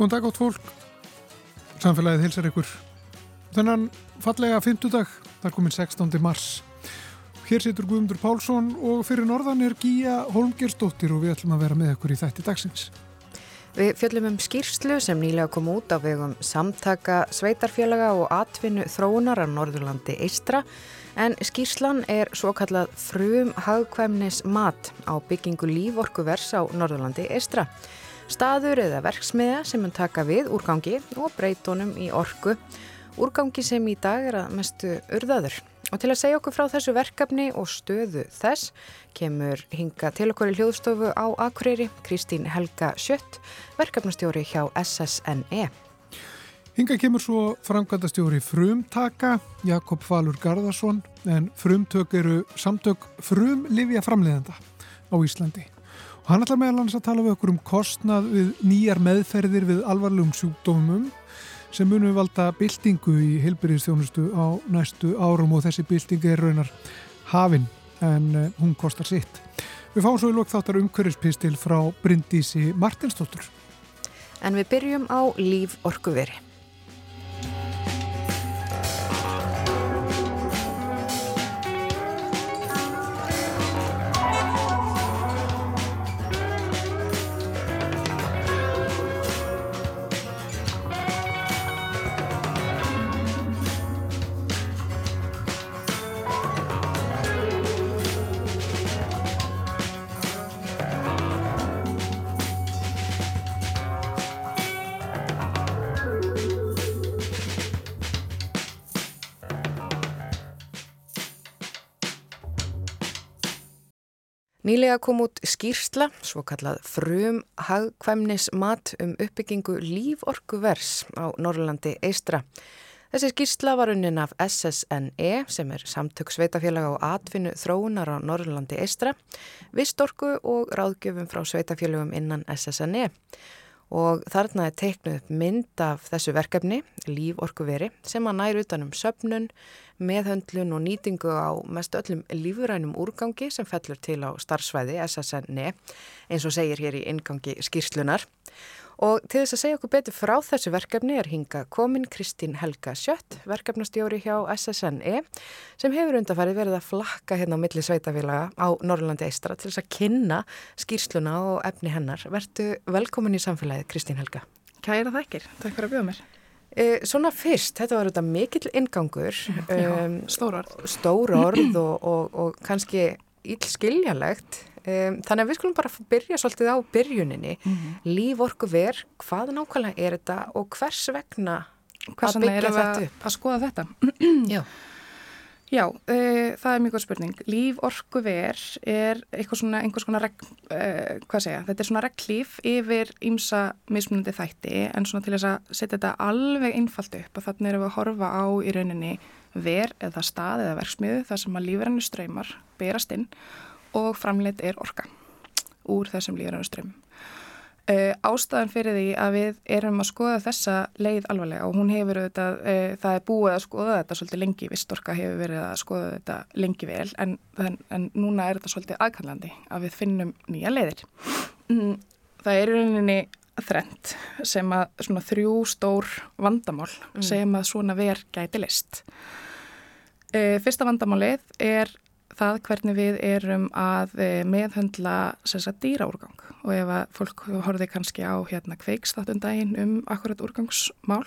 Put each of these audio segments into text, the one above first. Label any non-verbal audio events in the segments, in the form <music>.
Góðan dag átt fólk, samfélagið hilsar ykkur. Þennan fallega fymtudag, það komin 16. mars. Hér situr Guðmundur Pálsson og fyrir norðan er Gíja Holmgersdóttir og við ætlum að vera með ykkur í þætti dagsins. Við fjöllum um skýrslu sem nýlega kom út á vegum samtaka sveitarfélaga og atvinnu þróunar á Norðurlandi Eistra en skýrslan er svo kallað frum hagkvæmnis mat á byggingu líforkuvers á Norðurlandi Eistra staður eða verksmiða sem mun taka við úrgangi og breytónum í orku, úrgangi sem í dag er að mestu urðaður. Og til að segja okkur frá þessu verkefni og stöðu þess kemur hinga til okkur í hljóðstofu á Akureyri Kristín Helga Sjött, verkefnastjóri hjá SSNE. Hinga kemur svo framkvæmdastjóri Frumtaka, Jakob Falur Garðarsson, en frumtök eru samtök frumlifja framleiðenda á Íslandi. Hann ætlar meðal hans að tala við okkur um kostnað við nýjar meðferðir við alvarlegum sjúkdómum sem munum valda byltingu í heilbyrðistjónustu á næstu árum og þessi byltingi er raunar hafinn en eh, hún kostar sitt. Við fáum svo í lók þáttar umhverfispistil frá Bryndísi Martinsdóttur. En við byrjum á líf orkuveri. Nýlega kom út skýrsla, svo kallað frum hagkvæmnismat um uppbyggingu líforkuvers á Norrlandi Eistra. Þessi skýrsla var unnin af SSNE sem er samtök sveitafélaga og atvinnu þróunar á Norrlandi Eistra, vistorku og ráðgjöfum frá sveitafélagum innan SSNE og þarna er teiknuð upp mynd af þessu verkefni, líforkuveri, sem að næru utanum söpnun, meðhöndlun og nýtingu á mest öllum lífurænum úrgangi sem fellur til á starfsvæði SSN-i eins og segir hér í ingangi skýrslunar. Og til þess að segja okkur betur frá þessu verkefni er hinga komin Kristín Helga Sjött, verkefnastjóri hjá SSNE sem hefur undarfæri verið að flakka hérna á milli sveitafélaga á Norrlandi Eistra til þess að kynna skýrsluna og efni hennar. Vertu velkomin í samfélagið Kristín Helga. Kæra þakkir, takk fyrir að bjóða mér. E, svona fyrst, þetta var auðvitað mikill ingangur. Um, stór orð. Stór orð og, og, og kannski ílskiljanlegt Um, þannig að við skulum bara byrja svolítið á byrjuninni. Mm -hmm. Líforku ver, hvað nákvæmlega er þetta og hvers vegna hvers að byggja þetta upp? Að skoða þetta? Já. <clears throat> Já, uh, það er mjög góð spurning. Líforku ver er svona, einhvers konar, reg, uh, hvað segja, þetta er svona reglíf yfir ímsa mismunandi þætti en svona til þess að setja þetta alveg einfalt upp og þannig erum við að horfa á í rauninni ver eða stað eða verksmiðu þar sem að lífrennu ströymar berast inn og framleitt er orka úr þessum líðurinnuströmmum. Uh, ástæðan fyrir því að við erum að skoða þessa leið alvarlega og hún hefur auðvitað, uh, það er búið að skoða þetta svolítið lengi, vistorka hefur verið að skoða þetta lengi vel en, en, en núna er þetta svolítið aðkallandi að við finnum nýja leiðir. Mm, það er rauninni þrent sem að svona þrjú stór vandamál mm. sem að svona ver gæti list. Uh, fyrsta vandamálið er það hvernig við erum að eh, meðhöndla sagt, dýraúrgang. Og ef að fólk horfið kannski á hérna kveikstáttundaginn um akkurat úrgangsmál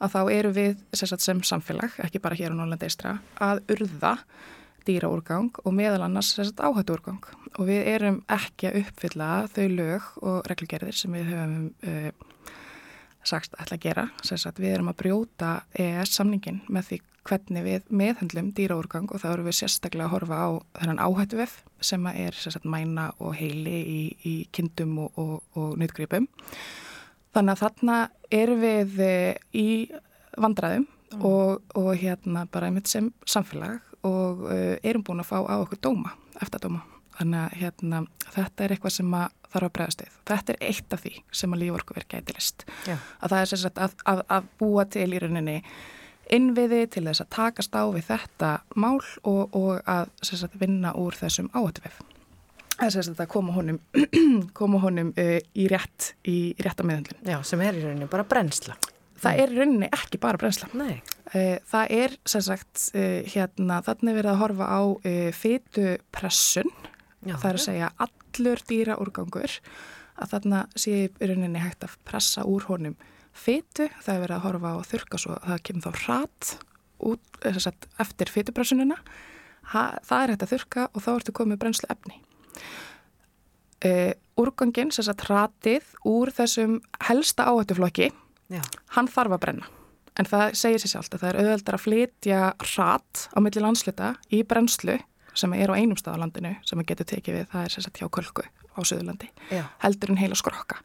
að þá eru við sagt, sem samfélag, ekki bara hér á Norrlanda eistra, að urða dýraúrgang og meðal annars áhættu úrgang og við erum ekki að uppfylla þau lög og reglugerðir sem við höfum uh, sagst ætla að gera, sagt, við erum að brjóta EES samningin með því hvernig við meðhendlum dýraúrgang og þá eru við sérstaklega að horfa á þennan áhættuvef sem er sérstaklega mæna og heili í, í kindum og, og, og nýttgripum. Þannig að þarna erum við eh, í vandraðum mm. og, og hérna bara einmitt sem samfélag og uh, erum búin að fá á okkur dóma, eftir dóma. Þannig að hérna, þetta er eitthvað sem að þarf að bregðast við. Þetta er eitt af því sem að líforku verið gætilist. Yeah. Að það er sérstaklega að, að, að búa til í rauninni innviði til þess að takast á við þetta mál og, og að sagt, vinna úr þessum áhættuvef. þess að koma honum, <clears throat> koma honum uh, í rétt í, í rétta meðhandlun. Já, sem er í rauninni bara brennsla. Það er í rauninni ekki bara brennsla. Nei. Uh, það er sem sagt uh, hérna þannig verið að horfa á fytupressun, það er að segja allur dýra úrgangur að þarna sé í rauninni hægt að pressa úr honum fytu, það er verið að horfa á að þurka svo að það kemur þá hrat út, sagt, eftir fytupressununa það er hægt að þurka og þá ertu komið brennslu efni uh, úrgangin, sem sagt hratið úr þessum helsta áhættuflokki hann þarf að brenna. En það segir sér sjálft að það er auðveldar að flytja hrat á milli landslita í brennslu sem er á einum stað á landinu sem að getur tekið við, það er sagt hjá Kölku á Suðurlandi, Já. heldur en heila skrokka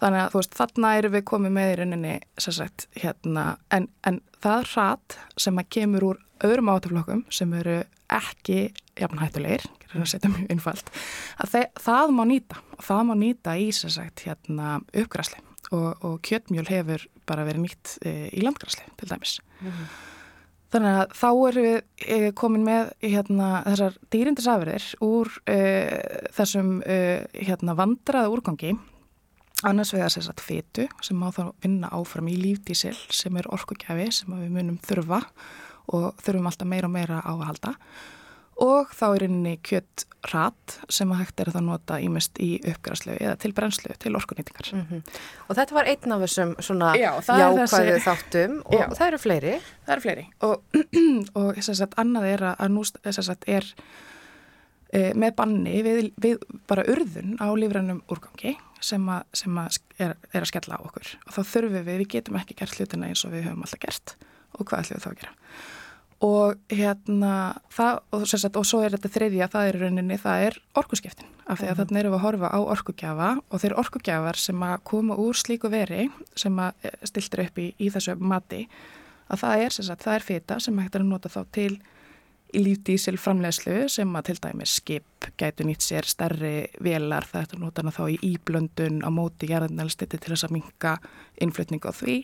þannig að þú veist, þarna erum við komið með í rauninni sagt, hérna, en, en það hrat sem að kemur úr öðrum átaflokkum sem eru ekki jafn hættulegir, það það má nýta það má nýta í sagt, hérna, uppgræsli og, og kjötmjöl hefur bara verið nýtt e, í landgræsli til dæmis. Mm -hmm. Þannig að þá erum við e, komin með hérna, þessar dýrindisafriðir úr e, þessum e, hérna, vandraða úrgangi. Annars vegar sér satt fetu sem má þá vinna áfram í lífdísil sem er orkugjafi sem við munum þurfa og þurfum alltaf meira og meira á að halda og þá er einni kjött rat sem að hægt er að nota ímest í uppgræslu eða til brennslu til orkunýtingar. Mm -hmm. Og þetta var einn af þessum svona Já, jákvæðu þessi... þáttum og Já. það eru fleiri. Það eru fleiri og, <clears throat> og að annað er að nú að er e, með banni við, við bara urðun á lífrænum úrgangi sem, a, sem a er, er að skella á okkur og þá þurfum við, við getum ekki gert hlutina eins og við höfum alltaf gert og hvað ætlum við þá að gera og hérna það, og, sagt, og svo er þetta þriðja, það er rauninni, það er orkuskiptin af því að mm -hmm. þannig erum við að horfa á orkugjafa og þeir orkugjafar sem að koma úr slíku veri sem að eh, stiltur upp í, í þessu mati að það er, sagt, það er fita sem hægt er að nota þá til í lífdísil framlegslu sem að til dæmis skip gætu nýtt sér stærri velar það er að nota hana þá í íblöndun á móti gerðinælstiti til þess að minka innflutning á því.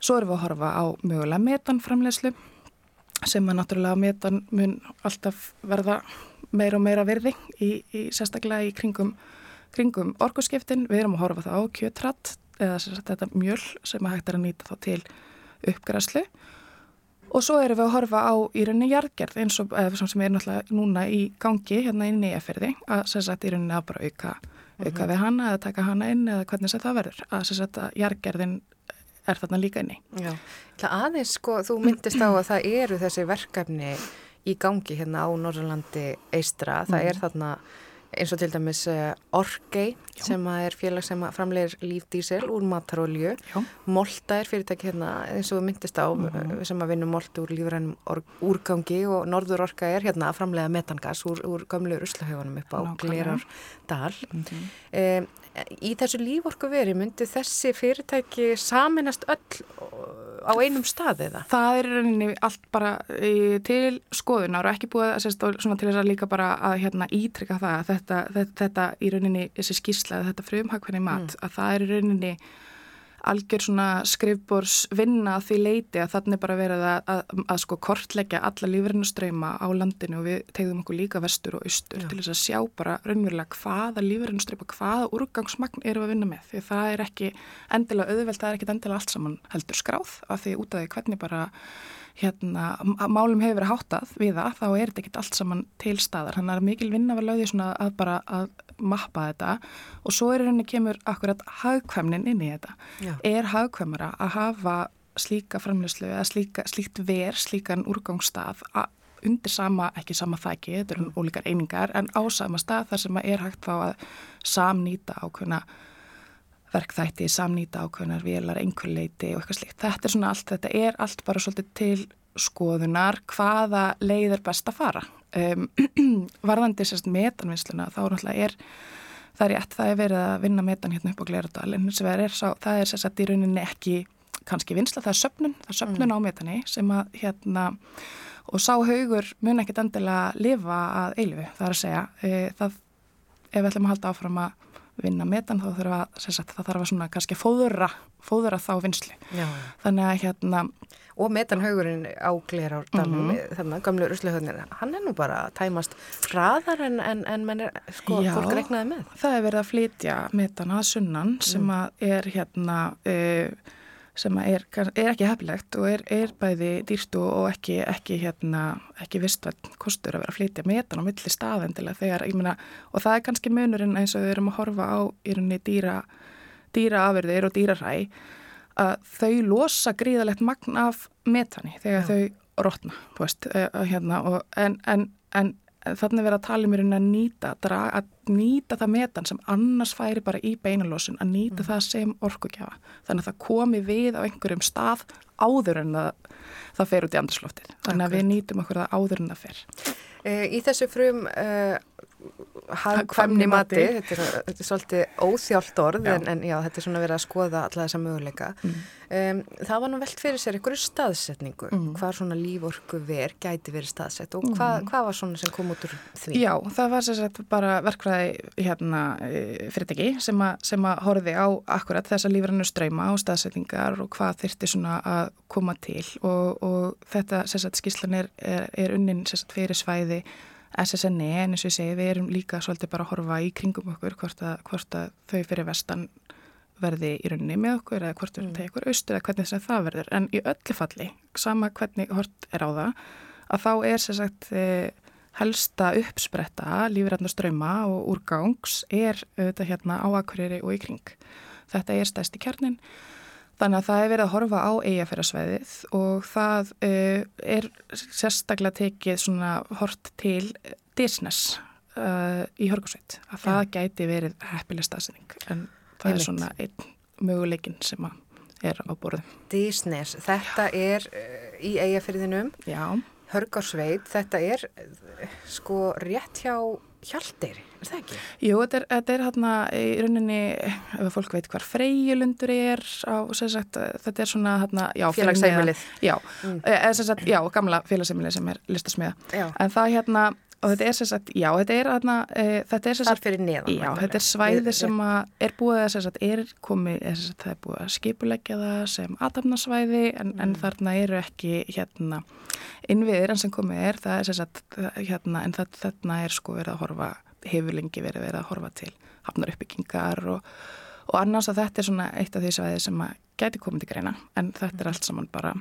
Svo erum við að horfa á mögulega metanframlegslu sem að náttúrulega metan mun alltaf verða meira og meira virði í, í sérstaklega í kringum, kringum orkuskiptin. Við erum að horfa það á kjötrætt eða þetta mjöl sem að hægt er að nýta þá til uppgræslu og svo erum við að horfa á í rauninni jargerð eins og sem er náttúrulega núna í gangi hérna í nýjaferði að sérstaklega í rauninni að bara auka, auka mm -hmm. við hana eða taka hana inn eða hvernig það verður að sérstaklega jargerðin er þarna líka inni. Já, aðeins sko, þú myndist á að það eru þessi verkefni í gangi hérna á Norrlandi eistra, það mm. er þarna eins og til dæmis uh, Orgei sem er félag sem framlegir lífdísil úr matarolju Molta er fyrirtæki hérna eins og myndist á mm sem að vinna Molt úr lífrænum úrgangi og Norður Orga er hérna að framlega metangas úr, úr gamlu uslahauðunum upp á Glerardal mm -hmm. um, Í þessu líforku veri myndi þessi fyrirtæki saminast öll á einum stað eða? Það er rauninni allt bara í, til skoðunar og ekki búið að sérst, til þess að líka bara að hérna, ítrykka það að þetta, þetta, þetta í rauninni þessi skýrsla, þetta frumhagfinni mat mm. að það er rauninni algjör svona skrifbórs vinna því leiti að þannig bara verið að, að, að, sko kortleggja alla lífrennuströyma á landinu og við tegðum okkur líka vestur og austur Já. til þess að sjá bara raunverulega hvaða lífrennuströyma, hvaða úrgangsmagn eru að vinna með því það er ekki endilega auðvelt, það er ekki endilega allt saman heldur skráð af því út af því hvernig bara hérna, málum hefur verið háttað við það, þá er þetta ekki allt saman til staðar. Þannig að mikil vinna var lögðið svona að bara að mappa þetta og svo er henni kemur akkurat hagkvæmnin inn í þetta. Já. Er hagkvæmara að hafa slíka framleyslu eða slíka, slíkt ver, slíkan úrgangsstað undir sama, ekki sama þæki, þetta eru mm. ólíkar einingar, en á sama stað þar sem er hægt þá að samnýta ákveðna verkþætti, samnýta ákveðnar, velar, einhverleiti og eitthvað slikt. Þetta er svona allt, þetta er allt bara svolítið til skoðunar hvaða leið er best að fara. Um, <clears throat> varðandi sérst metanvinnsluna þá náttúrulega er það er rétt, það er verið að vinna metan hérna upp á Gleradal en þess að það er sérst í rauninni ekki kannski vinsla, það er söpnun, það er söpnun mm. á metani sem að hérna og sá haugur mun ekkit endilega lifa að eilifu, það er að segja e, það, ef við ætlum að halda áfram að vinna metan þá þarf að, sagt, það þarf að svona kannski fóðura, fóðura þá vinslu. Já. Þannig að hérna... Og metanhaugurinn á Glerardalum, mm -hmm. þannig að gamlu rusluhöfnir, hann er nú bara tæmast hraðar en, en, en menn er, sko, Já, fólk regnaði með. það er verið að flytja metan að sunnan sem mm. að er hérna... Uh, sem er, er ekki heflegt og er, er bæði dýrstu og ekki, ekki, hérna, ekki vistvært kostur að vera að flytja metan á milli staðendilega þegar, ég meina, og það er kannski munurinn eins og við erum að horfa á í rauninni dýra, dýra afverðir og dýraræ að þau losa gríðalegt magn af metani þegar Já. þau rótna, þú veist, eh, hérna, og, en, en, en þannig verið að tala um að nýta, að nýta það metan sem annars færi bara í beinalósun, að nýta mm. það sem orkugjafa. Þannig að það komi við á einhverjum stað áður en það, það fer út í andurslóftið. Þannig að við nýtum okkur það áður en það fer. Eh, í þessu frum uh, hagkvæmni mati, þetta er, þetta er svolítið óþjált orð já. En, en já, þetta er svona verið að skoða alla þessa möguleika mm. um, það var nú velt fyrir sér einhverju staðsetningu mm. hvað svona líforku ver gæti verið staðsett og hvað, mm. hvað var svona sem kom út úr því? Já, það var sérstaklega bara verkfræði hérna e, fyrirtæki sem, a, sem að horfi á akkurat þessa lífrannu ströyma og staðsetningar og hvað þyrti svona að koma til og, og þetta sérstaklega skíslan er, er, er unnin sérstaklega fyrir svæði SSNE en eins og ég segi við erum líka svolítið bara að horfa í kringum okkur hvort að, hvort að þau fyrir vestan verði í rauninni með okkur eða hvort mm. það er ykkur austur eða hvernig þess að það verður en í öllu falli, sama hvernig hort er á það, að þá er sér sagt eh, helsta uppspretta lífræðna ströma og úrgangs er auðvitað hérna á akkurýri og í kring. Þetta er stæsti kjarnin Þannig að það er verið að horfa á eigafærasvæðið og það uh, er sérstaklega tekið svona hort til disness uh, í Hörgúsveit. Að það ja. gæti verið heppileg staðsending en það er svona einn möguleikin sem er á borðum. Disness, þetta er uh, í eigafærðinum, Hörgúsveit, þetta er sko rétt hjá Hjaldir, er það ekki? Jú, þetta er, þetta er hérna í rauninni, ef fólk veit hvar freyjulundur er á, sagt, þetta er svona hérna, já, félagsheimilið. Já, mm. eða sem sagt, já, gamla félagsheimilið sem er listasmiða. En það hérna, og þetta er sem sagt, já, þetta er hérna, e, þetta er sem sagt, neðan, já, þetta er svæði sem er búið að sem sagt, er komið, sem sagt, það er búið að skipulegja það sem aðtapnasvæði, en, mm. en þarna eru ekki hérna innviðir enn sem komið er, það er sem sagt hérna, en það, þarna er sko verið að horfa hefur lengi verið verið að horfa til hafnar uppbyggingar og, og annars að þetta er svona eitt af því svæði sem að gæti komið til greina, en þetta er allt saman bara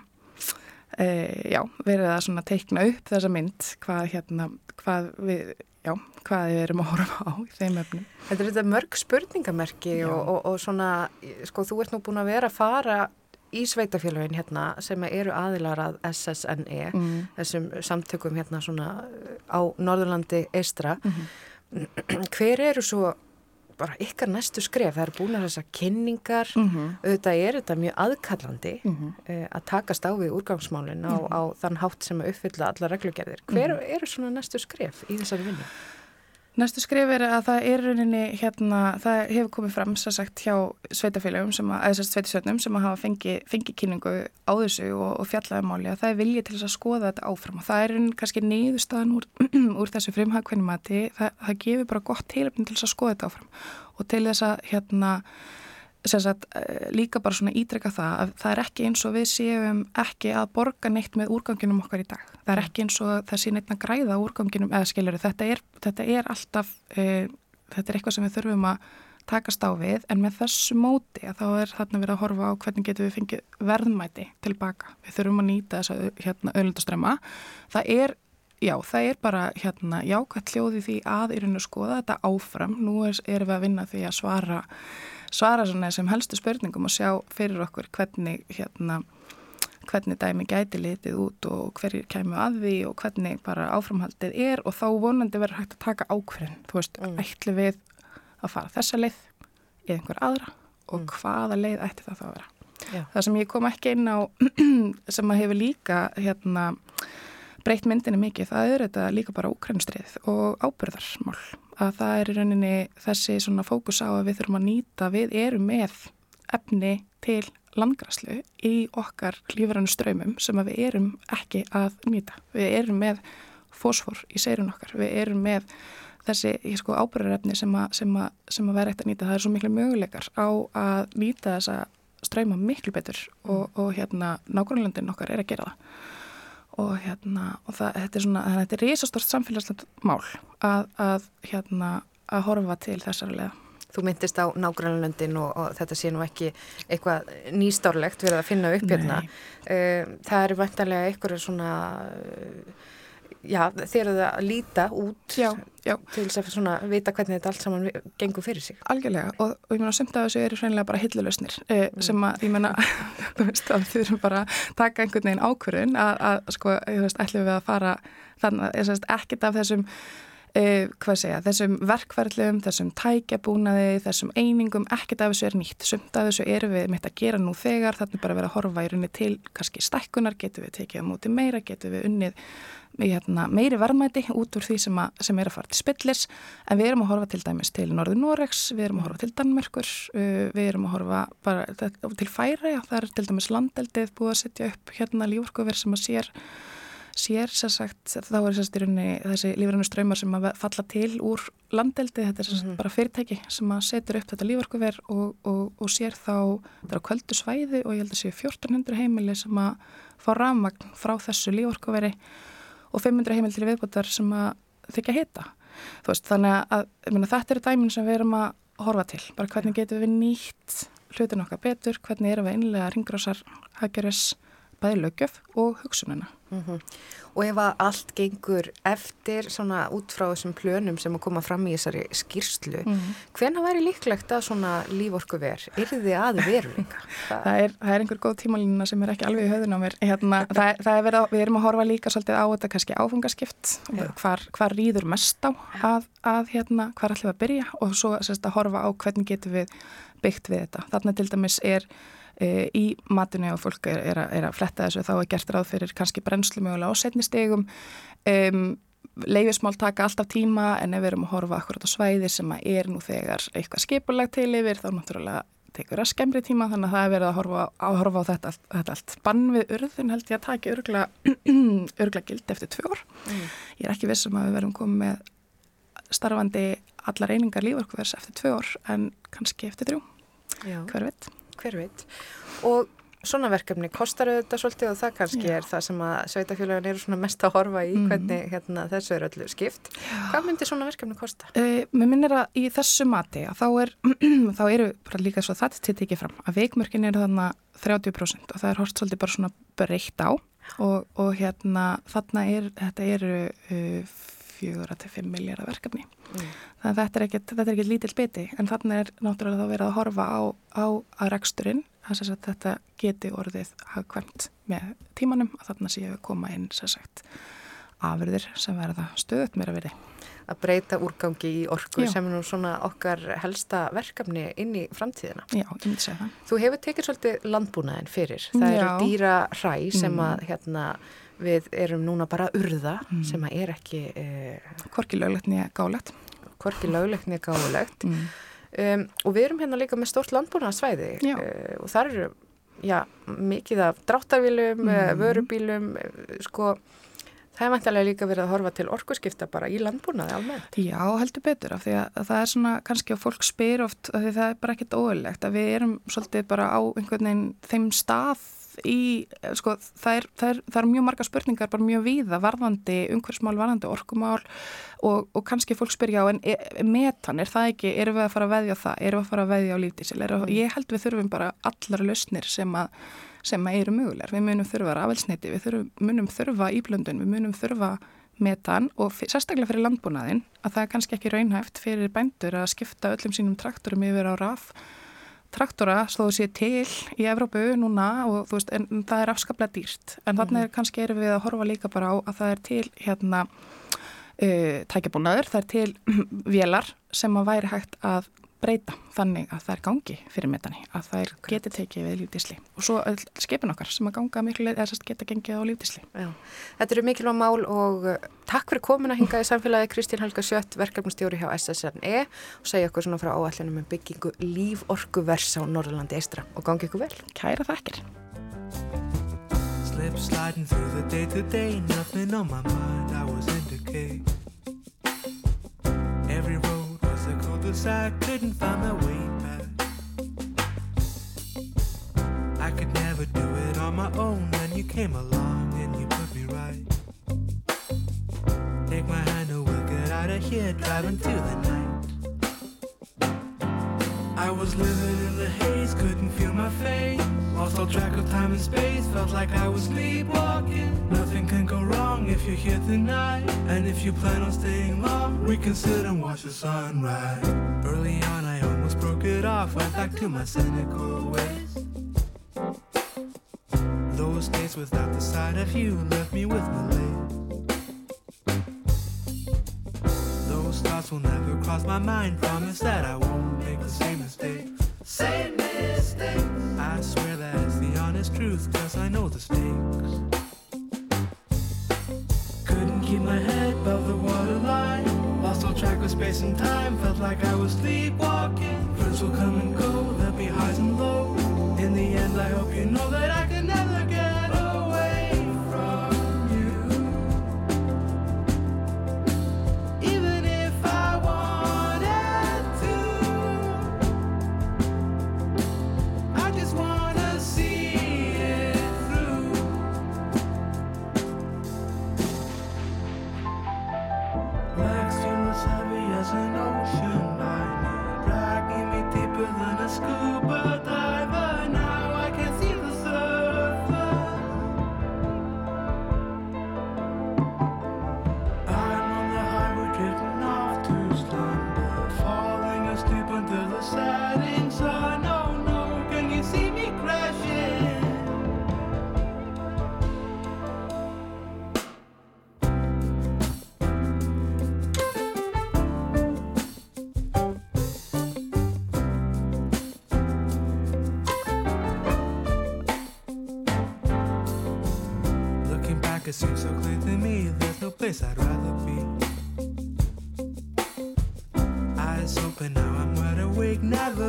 e, já, verið að svona teikna upp þessa mynd hvað hérna, hvað við já, hvað við erum að horfa á í þeim öfnum. Þetta er þetta mörg spurningamerki og, og, og svona, sko, þú ert nú búin að vera að fara í sveitafélagin hérna sem eru aðilar að SSNE, mm. þessum samtökum hérna svona á Norðurlandi eistra, mm -hmm. hver eru svo bara ykkar næstu skref, það eru búin að þessar kynningar, mm -hmm. auðvitað er þetta mjög aðkallandi -hmm. uh, að takast á við úrgangsmálinn á, mhm. á þann hátt sem að uppfylla alla reglugerðir. Hver mhm. eru svona næstu skref í þessari vinnu? Næstu skrif er að það er rauninni hérna, það hefur komið fram svo sagt hjá sveitafélagum sem að, eða sveitisveitunum sem að hafa fengið fengi kynningu á þessu og, og fjallaðumáli að það er viljið til þess að skoða þetta áfram. Og það er rauninni kannski nýðustöðan úr, <clears throat> úr þessu frimhagkvæmumati, það, það gefur bara gott tilöfni til þess að skoða þetta áfram. Og til þess að hérna Sagt, eh, líka bara svona ídreka það að það er ekki eins og við séum ekki að borga neitt með úrganginum okkar í dag. Það er ekki eins og það sé neitt að græða úrganginum eða skiljur þetta þetta er alltaf e, þetta er eitthvað sem við þurfum að takast á við en með þessu móti að þá er þarna verið að horfa á hvernig getum við fengið verðmæti tilbaka. Við þurfum að nýta þess að hérna, öðlundaströma það er Já, það er bara hérna jákvæmt hljóði því að í raun og skoða þetta áfram. Nú er, erum við að vinna því að svara svara svona sem helstu spurningum og sjá fyrir okkur hvernig hérna hvernig dæmi gæti litið út og hverjir kemur að því og hvernig bara áframhaldið er og þá vonandi verður hægt að taka ákverðin, þú veist, mm. ætli við að fara þessa leið eða einhver aðra og mm. hvaða leið ætti það þá að vera. Já. Það sem ég kom ekki inn á <clears throat> sem að hefur líka hérna breytt myndinni mikið, það er þetta líka bara úkrænstrið og ábyrðarmál að það er í rauninni þessi svona fókus á að við þurfum að nýta, við erum með efni til landgræslu í okkar lífrannu ströymum sem við erum ekki að nýta. Við erum með fósfor í seirun okkar, við erum með þessi sko, ábyrgarefni sem að, að, að vera eitt að nýta, það er svo miklu möguleikar á að nýta þessa ströyma miklu betur og, og hérna nákvæmlandin okkar er að gera það og hérna og það, þetta er svona, þetta er risastort samfélagslega mál að, að hérna að horfa til þessari leða. Þú myndist á nágrannlöndin og, og þetta sé nú ekki eitthvað nýstárlegt verið að finna upp hérna. Uh, það eru vantarlega eitthvað svona já, þeir eru að líta út já, já. til þess að svona vita hvernig þetta allt saman gengur fyrir sig. Algjörlega og, og ég meina semt af þessu eru hreinlega bara hillulösnir eh, mm. sem að ég meina <laughs> þú veist að þau eru bara að taka einhvern veginn ákvörðun að, að sko, ég veist, ætlum við að fara þannig að ekkert af þessum Uh, hvað segja, þessum verkverðlum, þessum tækjabúnaði, þessum einingum, ekkert af þessu er nýtt. Sumt af þessu eru við mitt að gera nú þegar, þannig bara að vera að horfa í rauninni til kannski stækkunar, getur við tekið á móti meira, getur við unnið hérna, meiri verðmæti út úr því sem, að, sem er að fara til spillis. En við erum að horfa til dæmis til Norður Noregs, við erum að horfa til Danmörkur, uh, við erum að horfa bara til Færi, það er til dæmis landeldið búið að setja upp hérna lífurkofir sem að sér sér sér sagt, þá er sérstyrunni þessi lífrannu ströymar sem að falla til úr landeldi, þetta er mm -hmm. bara fyrirtæki sem að setur upp þetta lífurkuver og, og, og sér þá, þetta er á kvöldu svæði og ég held að séu 1400 heimili sem að fá rafmagn frá þessu lífurkuveri og 500 heimil til viðbútar sem að þykja hita. Veist, þannig að myna, þetta eru dæmin sem við erum að horfa til. Bara hvernig getum við nýtt hlutin okkar betur, hvernig erum við einlega ringgrásar, haggeris, bæði lögjöf og hugsununa. Mm -hmm. Og ef að allt gengur eftir svona út frá þessum plönum sem að koma fram í þessari skýrslu, mm -hmm. hvena væri líklegt að svona líforku ver? Er þið að veruleika? Það, <laughs> það, er, það er einhver góð tímalínuna sem er ekki alveg í höfðun á mér. Hérna, það, það er verið að, við erum að horfa líka svolítið á þetta kannski áfungaskipt, hvar, hvar rýður mest á að, að hérna, hvar ætlum við að byrja og svo sérst, að horfa á hvernig getum við byggt við þetta. Þarna til dæmis er í matinu og fólk er, er, að, er að fletta þessu þá er gert ráð fyrir kannski brennslu mögulega á setnistegum um, leifismál taka alltaf tíma en ef við erum að horfa akkurat á svæði sem er nú þegar eitthvað skipulag til yfir þá náttúrulega tekur það skemmri tíma þannig að það er verið að horfa, að horfa á þetta, þetta allt. Bann við urðun held ég að taki örgla <clears throat> gild eftir tvö ár. Mm. Ég er ekki vissum að við verum komið með starfandi allar einingar lífverkuvers eftir tvö ár en kannski eftir þrjú. Já. Hver veit? Hver veit. Og svona verkefni kostar auðvitað svolítið og það kannski Já. er það sem að sveitafélagan eru svona mest að horfa í mm. hvernig hérna, þessu er öllu skipt. Já. Hvað myndir svona verkefni kosta? Uh, mér minnir að í þessu mati þá, er, <clears throat> þá eru bara líka svo það til tekið fram að veikmörkin eru þannig 30% og það er hort svolítið bara svona breytt á og, og hérna þarna er, þetta eru uh, 4-5 miljardar verkefni. Mm. Þannig að þetta er ekkert, þetta er ekkert lítill biti en þannig er náttúrulega þá verið að horfa á, á að reksturinn að þetta geti orðið hagkvæmt með tímanum að þarna séu að koma inn sagt, afurðir sem verða stöðut meira verið. Að breyta úrgangi í orku Já. sem er nú svona okkar helsta verkefni inn í framtíðina. Já, ég myndi segja það. Þú hefur tekið svolítið landbúnaðin fyrir. Það Já. eru dýra hræ sem mm. að hérna við erum núna bara urða mm. sem að er ekki eh, Korki löglegt nýja gálegt Korki löglegt nýja gálegt mm. um, og við erum hérna líka með stórt landbúnarsvæði uh, og þar eru já, mikið af dráttarvílum mm. vörubílum sko Það er mæntilega líka verið að horfa til orkuskipta bara í landbúnaði almennt. Já, heldur betur af því að það er svona kannski að fólk spyr oft af því það er bara ekkit óöðlegt að við erum svolítið bara á einhvern veginn þeim stað í, sko, það er, það er, það er mjög marga spurningar, bara mjög víða varðandi umhverfsmál, varðandi orkumál og, og kannski fólk spyrja á en e, metan, er það ekki, erum við að fara að veðja það, erum við að fara að veðja á lífdísil? Mm. ég held við þurfum bara allar lausnir sem að, sem að eru mögulegar, við munum þurfa rafelsniti, við þurfum, munum þurfa íblöndun, við munum þurfa metan og sérstaklega fyrir landbúnaðin að það er kannski ekki raunhæft fyrir bændur að skipta öllum sínum traktorum yfir á raf traktora stóðu sér til í Evrópu núna og þú veist, en það er afskaplega dýrt en þannig mm -hmm. kannski erum við að horfa líka bara á að það er til hérna uh, tækjabúnaður, það er til <clears throat> vélar sem að væri hægt að breyta þannig að það er gangi fyrir metani, að það er getið tekið við lífdísli. Og svo skipin okkar sem að ganga miklu leið eða geta gengið á lífdísli. Já. Þetta eru mikilvæg mál og uh, takk fyrir komin að hinga í samfélagi Kristín Helga Sjött, verkefnustjóri hjá SSNE og segja okkur svona frá áallinu með um byggingu líforkuvers á Norrlandi eistra og gangi ykkur vel. Kæra þakkir. Slip sliding through the day to day Nothing on my mind, I was in cause I couldn't find my way back. I could never do it on my own, and you came along and you put me right. Take my hand and we'll get out of here, driving to the night. I was living in the haze, couldn't feel my face. Lost all track of time and space, felt like I was sleepwalking. Nothing can go wrong if you're here tonight. And if you plan on staying long, we can sit and watch the sunrise. Early on, I almost broke it off, went back to my cynical ways. Those days without the sight of you left me with malaise. Those thoughts will never cross my mind, promise that I won't make the same. I swear that's the honest truth, cause I know the stakes. Couldn't keep my head above the waterline. Lost all track of space and time, felt like I was sleepwalking. Friends will come and go, there'll be highs and lows. In the end, I hope you know that I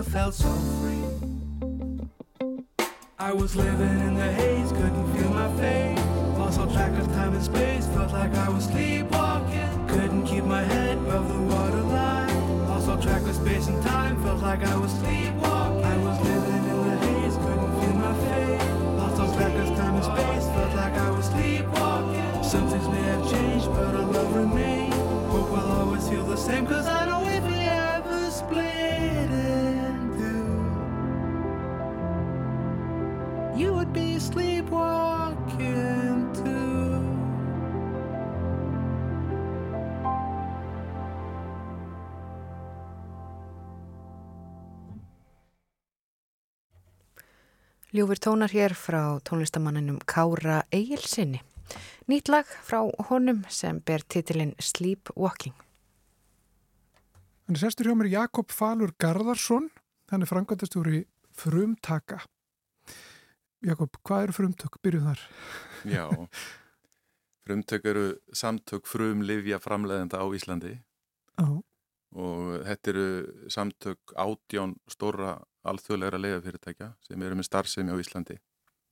Felt so free. I was living in the haze, couldn't feel my face. Lost all track of time and space, felt like I was sleepwalking. Couldn't keep my head above the waterline. Lost all track of space and time, felt like I was sleepwalking. Ljúfur tónar hér frá tónlistamanninum Kára Egilsinni. Nýtt lag frá honum sem ber titilinn Sleepwalking. Hann er sestur hjá mér Jakob Falur Garðarsson, hann er frangvæntastjóri frumtaka. Jakob, hvað eru frumtök? Byrjuð þar. <laughs> Já, frumtök eru samtök frum livja framleiðenda á Íslandi Já, og þetta eru samtök átján stóra alþjóðlegra leiðafyrirtækja sem eru með starfsemi á Íslandi.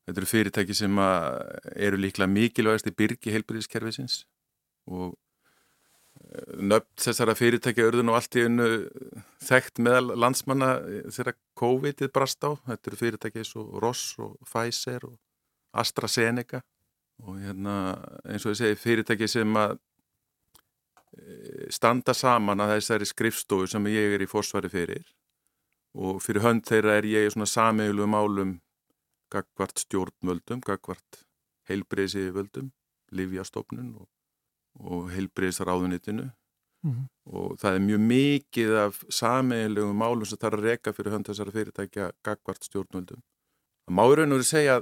Þetta eru fyrirtæki sem eru líklega mikilvægast í byrgi heilbyrðiskerfisins og eh, nöfn þessara fyrirtækja örðu nú allt í einu þekkt meðal landsmanna þegar COVID-ið brast á. Þetta eru fyrirtæki eins og Ross og Pfizer og AstraZeneca og hérna eins og ég segi fyrirtæki sem að eh, standa saman að þessari skrifstofu sem ég er í fórsvari fyrir og fyrir hönd þeirra er ég í svona sameilu málum gagvart stjórnvöldum, gagvart heilbreyðsíðvöldum, livjastofnun og, og heilbreyðsráðunitinu Mhm. og það er mjög mikið af sameilegum málum sem er að reka fyrir hönd þessara fyrirtækja gagvart stjórnvöldum. Það má raun og veru segja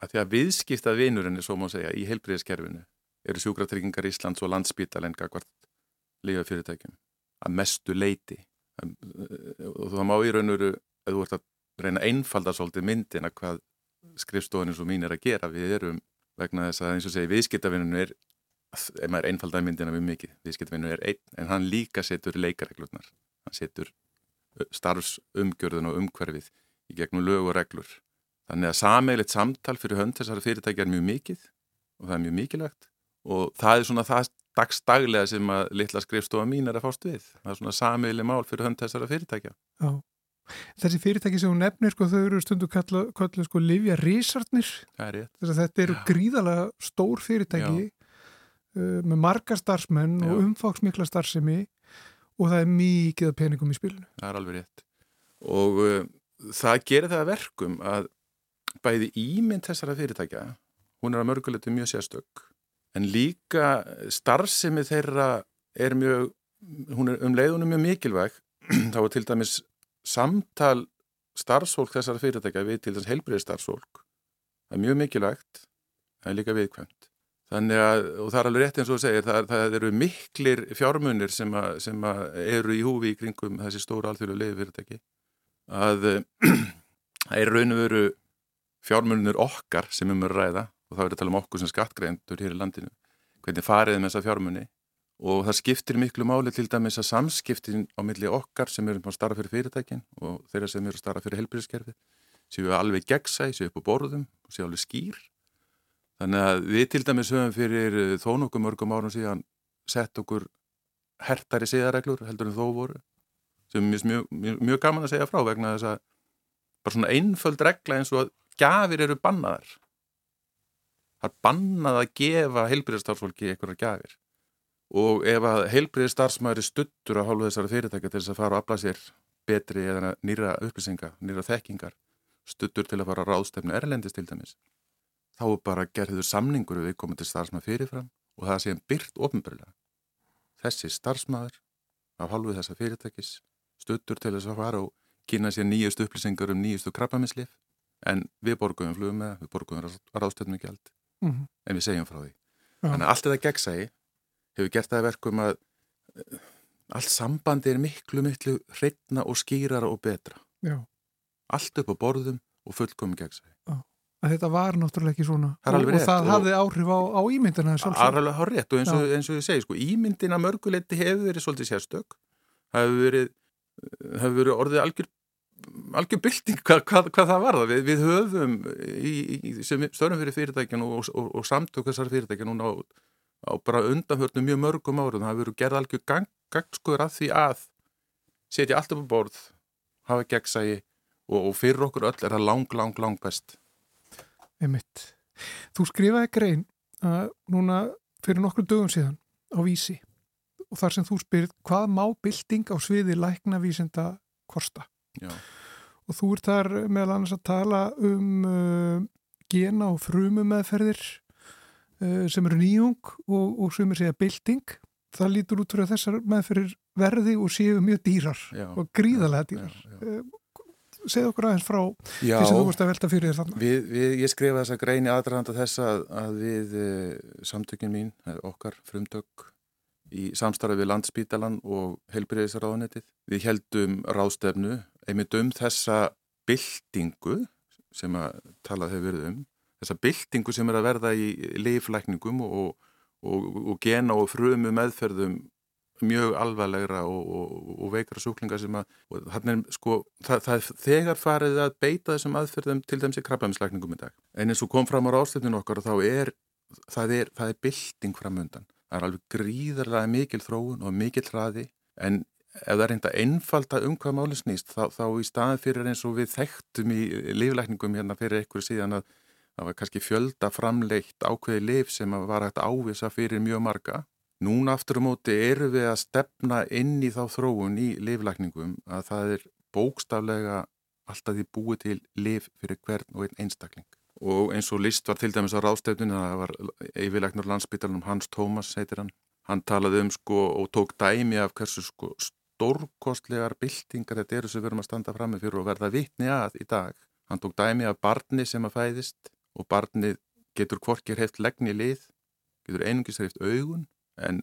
að því að viðskiptað vinurinn er svo má segja í heilbreyðskerfinu eru sjúkratryggingar Íslands og landsbítalinn gagvart lífafyrirtækjum að mestu leiti og það má í raun og veru ef þú ert að reyna að einfalda svolítið myndina hvað skrifstofan eins og mín er að gera við erum vegna þess að eins og segi viðskiptavinnun er ef maður einfaldaði myndina mjög mikið viðskiptavinnun er einn en hann líka setur leikareglurnar hann setur starfsumgjörðun og umhverfið í gegnum lög og reglur. Þannig að sameilitt samtal fyrir hönd þessari fyrirtæki er mjög mikið og það er mjög mikilvægt. Og það er svona það dagstaglega sem að litla skrifstofa mín er að fást við. Það er svona samiðli mál fyrir hönd þessara fyrirtækja. Já. Þessi fyrirtæki sem hún nefnir, sko, þau eru stundu kallið sko Livja Rísartnir. Það er rétt. Þess að þetta eru gríðalega stór fyrirtæki uh, með margar starfsmenn Já. og umfáksmikla starfsemi og það er mikið peningum í spilinu. Það er alveg rétt. Og uh, það gerir það verkum að bæði ímynd þessara fyrirtækja, hún er að mörguleitu mjög sérstök, en líka starfsemi þeirra er mjög, hún er um leiðunum mjög mikilvæg, <clears throat> þá er til dæmis samtal starfsfólk þessara fyrirtækja við til þess heilbriði starfsfólk, það er mjög mikilvægt, það er líka viðkvæmt. Þannig að, og það er alveg rétt eins og segir, það, það eru miklir fjármunir sem, a, sem a eru í húfi í kringum þessi stóra alþjóðlega leiði fyrirtæki, að <clears throat> það er raun og veru fjármunir okkar sem um að ræða, og þá er að tala um okkur sem skattgreindur hér í landinu, hvernig fariðum þessa fjármunni og það skiptir miklu máli til dæmis að samskiptin á milli okkar sem eru að starfa fyrir fyrirtækin og þeirra sem eru að starfa fyrir helbriðskerfi séu alveg gegnsæ, séu upp á borðum og séu alveg skýr Þannig að við til dæmis höfum fyrir eh, þó nokkuð mörgum árum síðan sett okkur hertari siðareglur heldur en þó voru sem er mjög, mjög, mjög gaman að segja frá vegna þess að bara svona einföld regla eins og að gafir eru bannaðar. Það er bannað að gefa heilbyrðarstarfsfólki einhverjar gafir og ef að heilbyrðarstarfsmæri stuttur að hálfa þessara fyrirtækja til þess að fara að afla sér betri eða nýra upplýsinga, nýra þekkingar stuttur til að fara að ráðstefnu erlendist til dæmis þá er bara gerður samningur við komandi starfsmæð fyrirfram og það séum byrt ofinbörlega. Þessi starfsmæður af halvu þessa fyrirtækis stuttur til þess að fara og kynna sér nýjust upplýsingar um nýjustu krabbamislif en við borgum flugum með, við borgum ráðstöðnum ekki allt mm -hmm. en við segjum frá því. Já. Þannig að allt þetta gegnsægi hefur gert það verkum að uh, allt sambandi er miklu, miklu hreitna og skýrara og betra. Já. Allt upp á borðum og fullkomi gegnsægi að þetta var náttúrulega ekki svona og, og það og hafði áhrif á, á ímyndina Það er alveg hár rétt og eins og, eins og ég segi sko, ímyndina mörguleiti hefur verið svolítið sérstök það hefur verið, hefur verið orðið algjör, algjör bylting hvað, hvað, hvað það var við, við höfum í, í, sem stöðum fyrir fyrirtækjan og, og samtök þessar fyrirtækjan núna á, á bara undanhörnum mjög mörgum árum það hefur gerð algjör gang, gangskuður að því að setja allt upp á borð hafa gegnsægi og fyrir okkur öll er það lang, lang, lang best Einmitt. Þú skrifaði grein að núna fyrir nokkur dögum síðan á vísi og þar sem þú spyrir hvað má bylting á sviði læknavísinda kosta Já. Og þú ert þar meðal annars að tala um uh, gena og frumumeðferðir uh, sem eru nýjung og, og sem er segja bylting það lítur út fyrir að þessar meðferðir verði og séu mjög dýrar já, og gríðarlega dýrar já, já, uh, segð okkur aðeins frá því sem þú vorust að velta fyrir þér þannig. Við, við, ég skrifa þessa greini aðdraðanda þess að, að við e, samtökin mín, eh, okkar frumtök í samstarfi við landsbítalan og helbriðisraðanettið. Við heldum ráðstefnu einmitt um þessa byltingu sem að talað hefur verið um, þessa byltingu sem er að verða í leiflækningum og, og, og gena og frumu meðferðum mjög alvarlegra og, og, veikra súklingar sem að, er, sko, það, það er þegar farið að beita þessum aðferðum til dæmis í krabbaminslækningum í dag. En eins og kom fram á ráðstöfninu okkar þá er, það er, það er bilding fram undan. Það er alveg gríðarlega mikil þróun og mikil hraði en ef það er reynda einfalda um hvað máli snýst þá, þá í staðin fyrir eins og við þekktum í líflækningum hérna fyrir einhverju síðan að það var kannski fjölda framleitt ákveði lif sem var hægt ávisa fyrir mjög marga Núna aftur á móti eru við að stefna inn í þá þróun í liflækningum að það er bókstaflega alltaf því búið til lif fyrir hvern og einn einstakling. Og eins og list var til dæmis á ráðstefninu, það var yfirleiknur landsbytalanum Hans Tómas, heitir hann. Hann talaði um sko og tók dæmi af hversu sko stórkostlegar byltingar þetta eru sem við erum að standa fram með fyrir og verða vittni að í dag. Hann tók dæmi af barni sem að fæðist og barni getur hvorkir heilt legni lið, getur einungis heilt augun en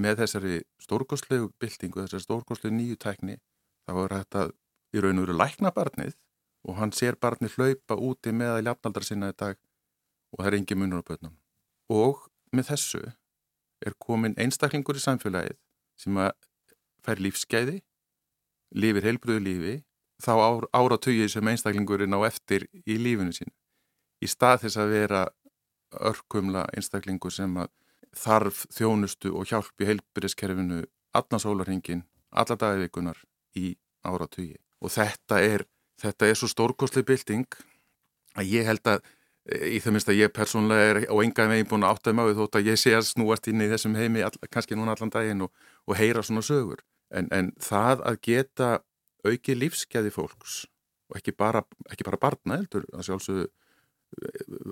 með þessari stórgóðslegu byltingu, þessari stórgóðslegu nýju tækni þá er þetta í raun og veru lækna barnið og hann sér barnið hlaupa úti með að ljafnaldra sinna í dag og það er engi munur á börnum. Og með þessu er komin einstaklingur í samfélagið sem að fær lífsgæði, lifir heilbröðu lífi, þá áratugið sem einstaklingurinn á eftir í lífinu sín. Í stað þess að vera örkumla einstaklingur sem að þarf þjónustu og hjálp í heilbyrðiskerfinu allan sólarhingin, alla dagvikunar í áratugi. Og þetta er, þetta er svo stórkosli bilding að ég held að í það minnst að ég persónlega er á enga veginn búin að átta því þótt að ég sé að snúast inn í þessum heimi all, kannski núna allan daginn og, og heyra svona sögur. En, en það að geta auki lífskeði fólks og ekki bara, ekki bara barna heldur að sjálfsögðu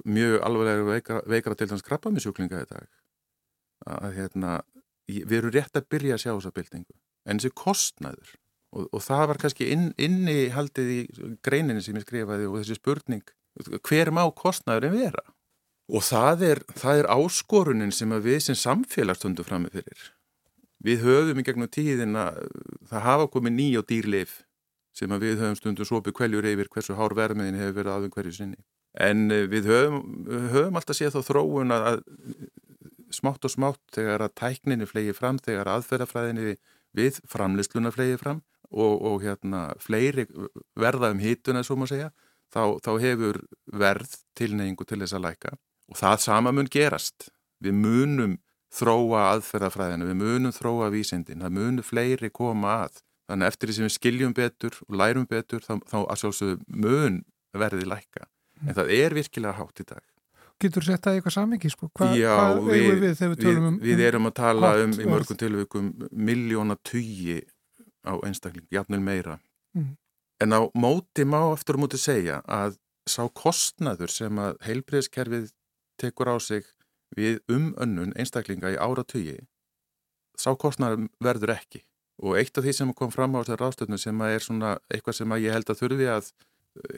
mjög alveg veikra, veikra til þess krabbamisjúklinga í dag að hérna, við erum rétt að byrja að sjá þessa byltingu en þessi kostnæður og, og það var kannski inn, inni haldið í greininni sem ég skrifaði og þessi spurning hver má kostnæðurinn vera? Og það er, það er áskorunin sem við sem samfélagstundu fram með fyrir. Við höfum í gegnum tíðin að það hafa komið ný og dýrleif sem við höfum stundum sopið kveljur yfir hversu hár vermiðin hefur verið aðum hverju sinni. En eh, við höfum, höfum alltaf séð þá þróun að smátt og smátt þegar að tækninni flegi fram, þegar aðferðafræðinni við framlistluna flegi fram og, og hérna fleiri verða um hítuna, svo maður segja, þá, þá hefur verð tilneyingu til þess að læka og það sama mun gerast. Við munum þróa aðferðafræðinu, við munum þróa vísindin, það munum fleiri koma að. Þannig eftir því sem við skiljum betur og lærum betur, þá, þá að sjálfsögðu mun verði læka en það er virkilega hátt í dag. Getur þú sett það í eitthvað samingi sko? Hva, Já, hvað við, við, við, við, um, við erum að tala um í mörgum tilvægum miljóna tugi á einstakling, jafnvel meira. Mm. En á móti má eftir að móti segja að sá kostnaður sem að heilbreyðskerfið tekur á sig við umönnun einstaklinga í ára tugi, sá kostnaður verður ekki. Og eitt af því sem kom fram á þessar ráðstöfnu sem er svona eitthvað sem ég held að þurfi að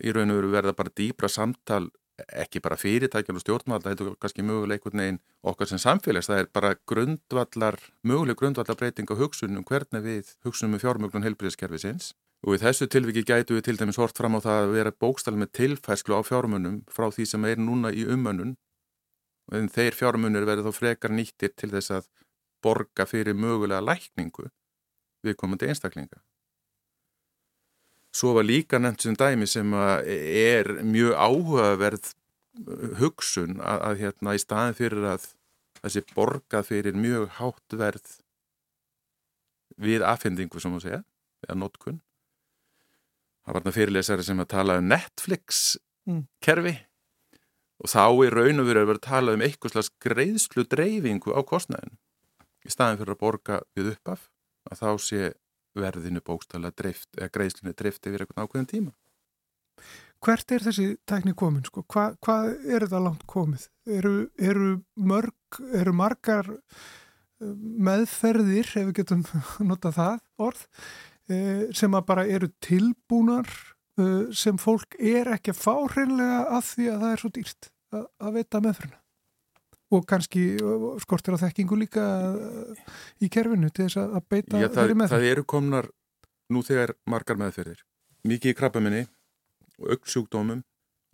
í raun og veru verða bara dýbra samtal ekki bara fyrirtækjan og stjórnvalda þetta er kannski möguleg einhvern veginn okkar sem samfélags, það er bara grundvallar möguleg grundvallar breyting á hugsunum hvernig við hugsunum með fjármögnun helbriðskerfi sinns og í þessu tilviki gætu við til dæmis hort fram á það að vera bókstall með tilfærslu á fjármönnum frá því sem er núna í umönnun en þeir fjármönnur verður þá frekar nýttir til þess að borga fyrir mögulega lækningu við komandi einstaklinga Svo var líka nefnt sem dæmi sem er mjög áhugaverð uh, hugsun að, að hérna í staðin fyrir að þessi borga fyrir mjög hátt verð við aðfendingu sem þú segja, eða notkun. Það var þarna fyrirlesari sem að tala um Netflix mm. kerfi og þá er raun og verið að vera að tala um eitthvað slags greiðslu dreifingu á kostnæðin. Í staðin fyrir að borga við uppaf að þá sé verðinu bókstala drift, eða greiðslinu drift yfir einhvern ákveðin tíma. Hvert er þessi tækni komin? Sko? Hva, hvað er þetta langt komið? Eru, eru, mörg, eru margar eh, meðferðir, ef við getum <laughs> notað það orð, sem að bara eru tilbúnar eh, sem fólk er ekki að fá hreinlega að því að það er svo dýrt að, að veita meðferðina? og kannski skortir á þekkingu líka í kerfinu til þess að beita Já, það, það eru komnar nú þegar margar meðferðir. Mikið í krabbaminni og auktsjúkdómum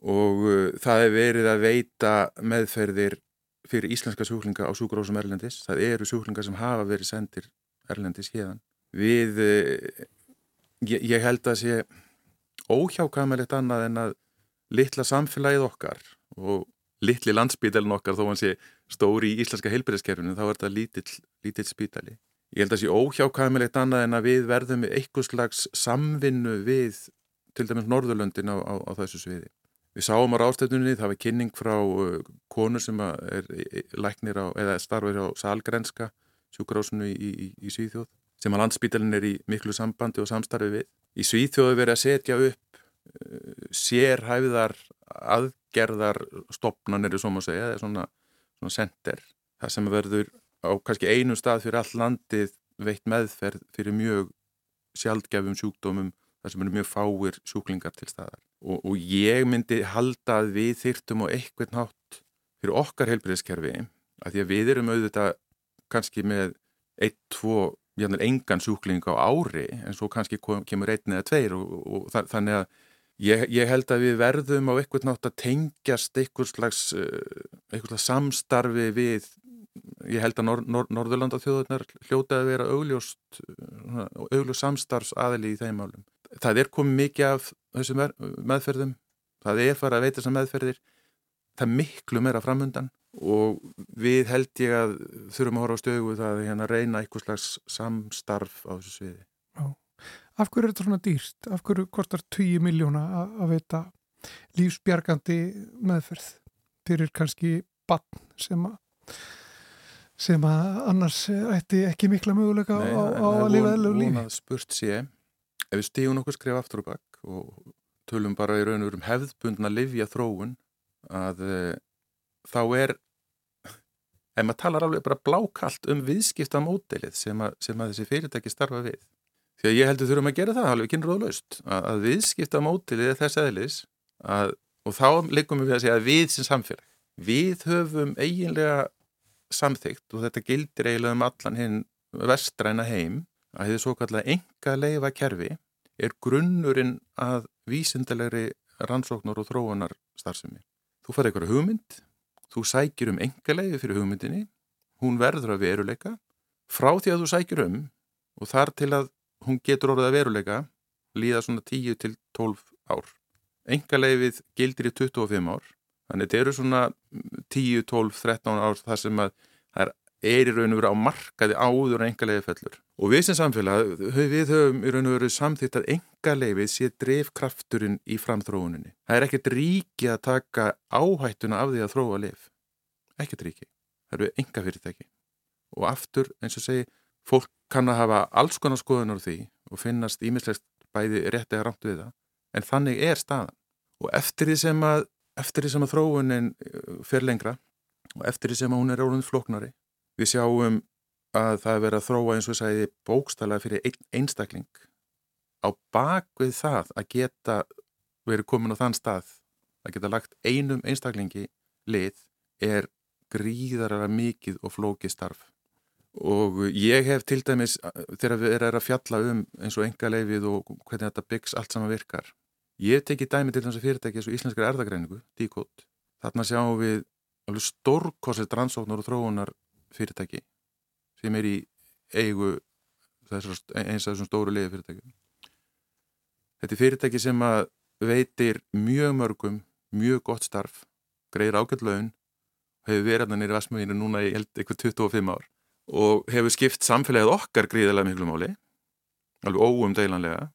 og uh, það er verið að veita meðferðir fyrir íslenska sjúklinga á sjúkurósum Erlendis. Það eru sjúklinga sem hafa verið sendir Erlendis hérðan við uh, ég, ég held að sé óhjákamilegt annað en að litla samfélagið okkar og litli landsbítalinn okkar þó hann sé stóri í íslenska heilbyrðiskerfinu þá er þetta lítill, lítill spítali. Ég held að sé óhjákvæmilegt annað en að við verðum eitthvað slags samvinnu við til dæmis Norðurlöndin á, á, á þessu sviði. Við sáum á ráðstöfnunni, það var kynning frá uh, konu sem er læknir á, eða starfir á Salgrenska, sjúkrásunu í, í, í Svíþjóð, sem að landsbítalinn er í miklu sambandi og samstarfi við. Í Svíþjóðu verið að setja upp uh, sérhæfiðar aðgerðar stopnarnir er svona eða svona, svona sender. Það sem verður á kannski einu stað fyrir all landið veitt meðferð fyrir mjög sjálfgefum sjúkdómum þar sem eru mjög fáir sjúklingar til staðar. Og, og ég myndi halda að við þyrtum á eitthvað nátt fyrir okkar heilbriðskerfi að því að við erum auðvitað kannski með eitt, tvo, engan sjúkling á ári en svo kannski kemur einn eða tveir og, og þannig að Ég, ég held að við verðum á eitthvað nátt að tengjast eitthvað slags, eh, slags samstarfi við, ég held að nor, nor, Norðurlanda þjóðunar hljótaði að vera augljóst, augljóst samstarfs aðli í þeim álum. Það er komið mikið af þessum meðferðum, það er farið að veita þessar meðferðir, það miklu meira framundan og við held ég að þurfum að horfa á stögu það að hérna reyna eitthvað slags samstarf á þessu sviði. Já. Af hverju er þetta svona dýrst? Af hverju kostar 20 miljóna að veita lífsbjargandi meðferð fyrir kannski bann sem að sem að annars ætti ekki mikla möguleika Nei, á, á að lifa eða líf. Nei, það er spurt sé ef við stígun okkur skrifa aftur og bakk og tölum bara í raun og verum hefðbundna livja þróun að e, þá er ef maður talar alveg bara blákallt um viðskipta mótilið sem, sem að þessi fyrirtæki starfa við því að ég heldur þurfum að gera það alveg kynruðlaust að, að viðskipta mótilið er þess eðlis að, og þá leikum við að segja að við sem samfélag við höfum eiginlega samþygt og þetta gildir eiginlega um allan hinn vestræna heim að þið svo kallega enga leifa kerfi er grunnurinn að vísindalegri rannsóknar og þróunar starfsemi. Þú farið eitthvað hugmynd, þú sækir um enga leifi fyrir hugmyndinni, hún verður að veruleika, frá því að þú sækir um og þar til að hún getur orðið að veruleika líða svona 10 til 12 ár. Enga leifið gildir í 25 ár Þannig þetta eru svona 10, 12, 13 ár þar sem að það er, er í raun og veru á markaði áður en enga leiði fellur. Og við sem samfélag, við höfum í raun og veru samþýtt að enga leifið sé drefkrafturinn í framþróuninni. Það er ekkert ríki að taka áhættuna af því að þróa leif. Ekkert ríki. Það eru enga fyrirtæki. Og aftur, eins og segi, fólk kann að hafa alls konar skoðunar því og finnast ímislegt bæði rétt eða rámt við það. En þannig er staðan. Og eftir því sem að því sem að þróunin uh, fer lengra og eftir því sem að hún er við sjáum að það er verið að þróa eins og sæði bókstala fyrir ein, einstakling. Á bakvið það að geta verið komin á þann stað að geta lagt einum einstaklingi lið er gríðarara mikið og flókið starf. Og ég hef til dæmis þegar við erum að fjalla um eins og enga leifið og hvernig þetta byggs allt saman virkar. Ég teki dæmi til þess að fyrirtæki eins og Íslenskar erðagreiningu, díkótt. Þarna sjáum við alveg stórkorsið rannsóknar og þróunar fyrirtæki sem er í eigu þessar, eins af þessum stóru liði fyrirtæki. Þetta er fyrirtæki sem að veitir mjög mörgum, mjög gott starf, greiðir ágætt laun, hefur verið hann nýri Vasmöginu núna í eitthvað 25 ár og hefur skipt samfélagið okkar gríðilega miklu máli, alveg óumdeilanlega,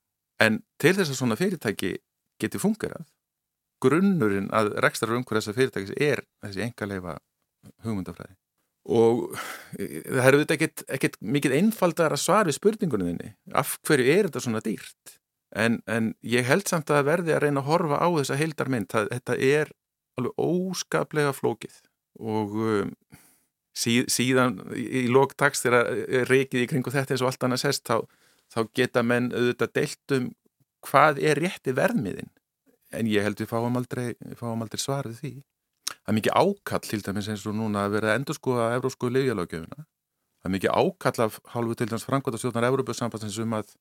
en til þess að svona fyrirtæki geti fungerað grunnurinn að rekstra umhverja þessar fyrirtækis er þessi engaleifa hugmyndafræði og e, það er auðvitað ekkert, ekkert mikið einfaldar að svara við spurningunum þinni. Af hverju er þetta svona dýrt? En, en ég held samt að verði að reyna að horfa á þessa heildarmynd. Þetta er alveg óskaplega flókið. Og um, síð, síðan í lógtaks þegar reikið í kringu þetta eins og allt annað sest þá, þá geta menn auðvitað deilt um hvað er rétti verðmiðin en ég held við fáum aldrei, fáum aldrei svarið því það er mikið ákall til dæmis eins og núna að vera að endur skoða eurósku leifjalagjöfuna það er mikið ákall af hálfu til dæmis Frankværtastjórnar Európa-sambansins um að,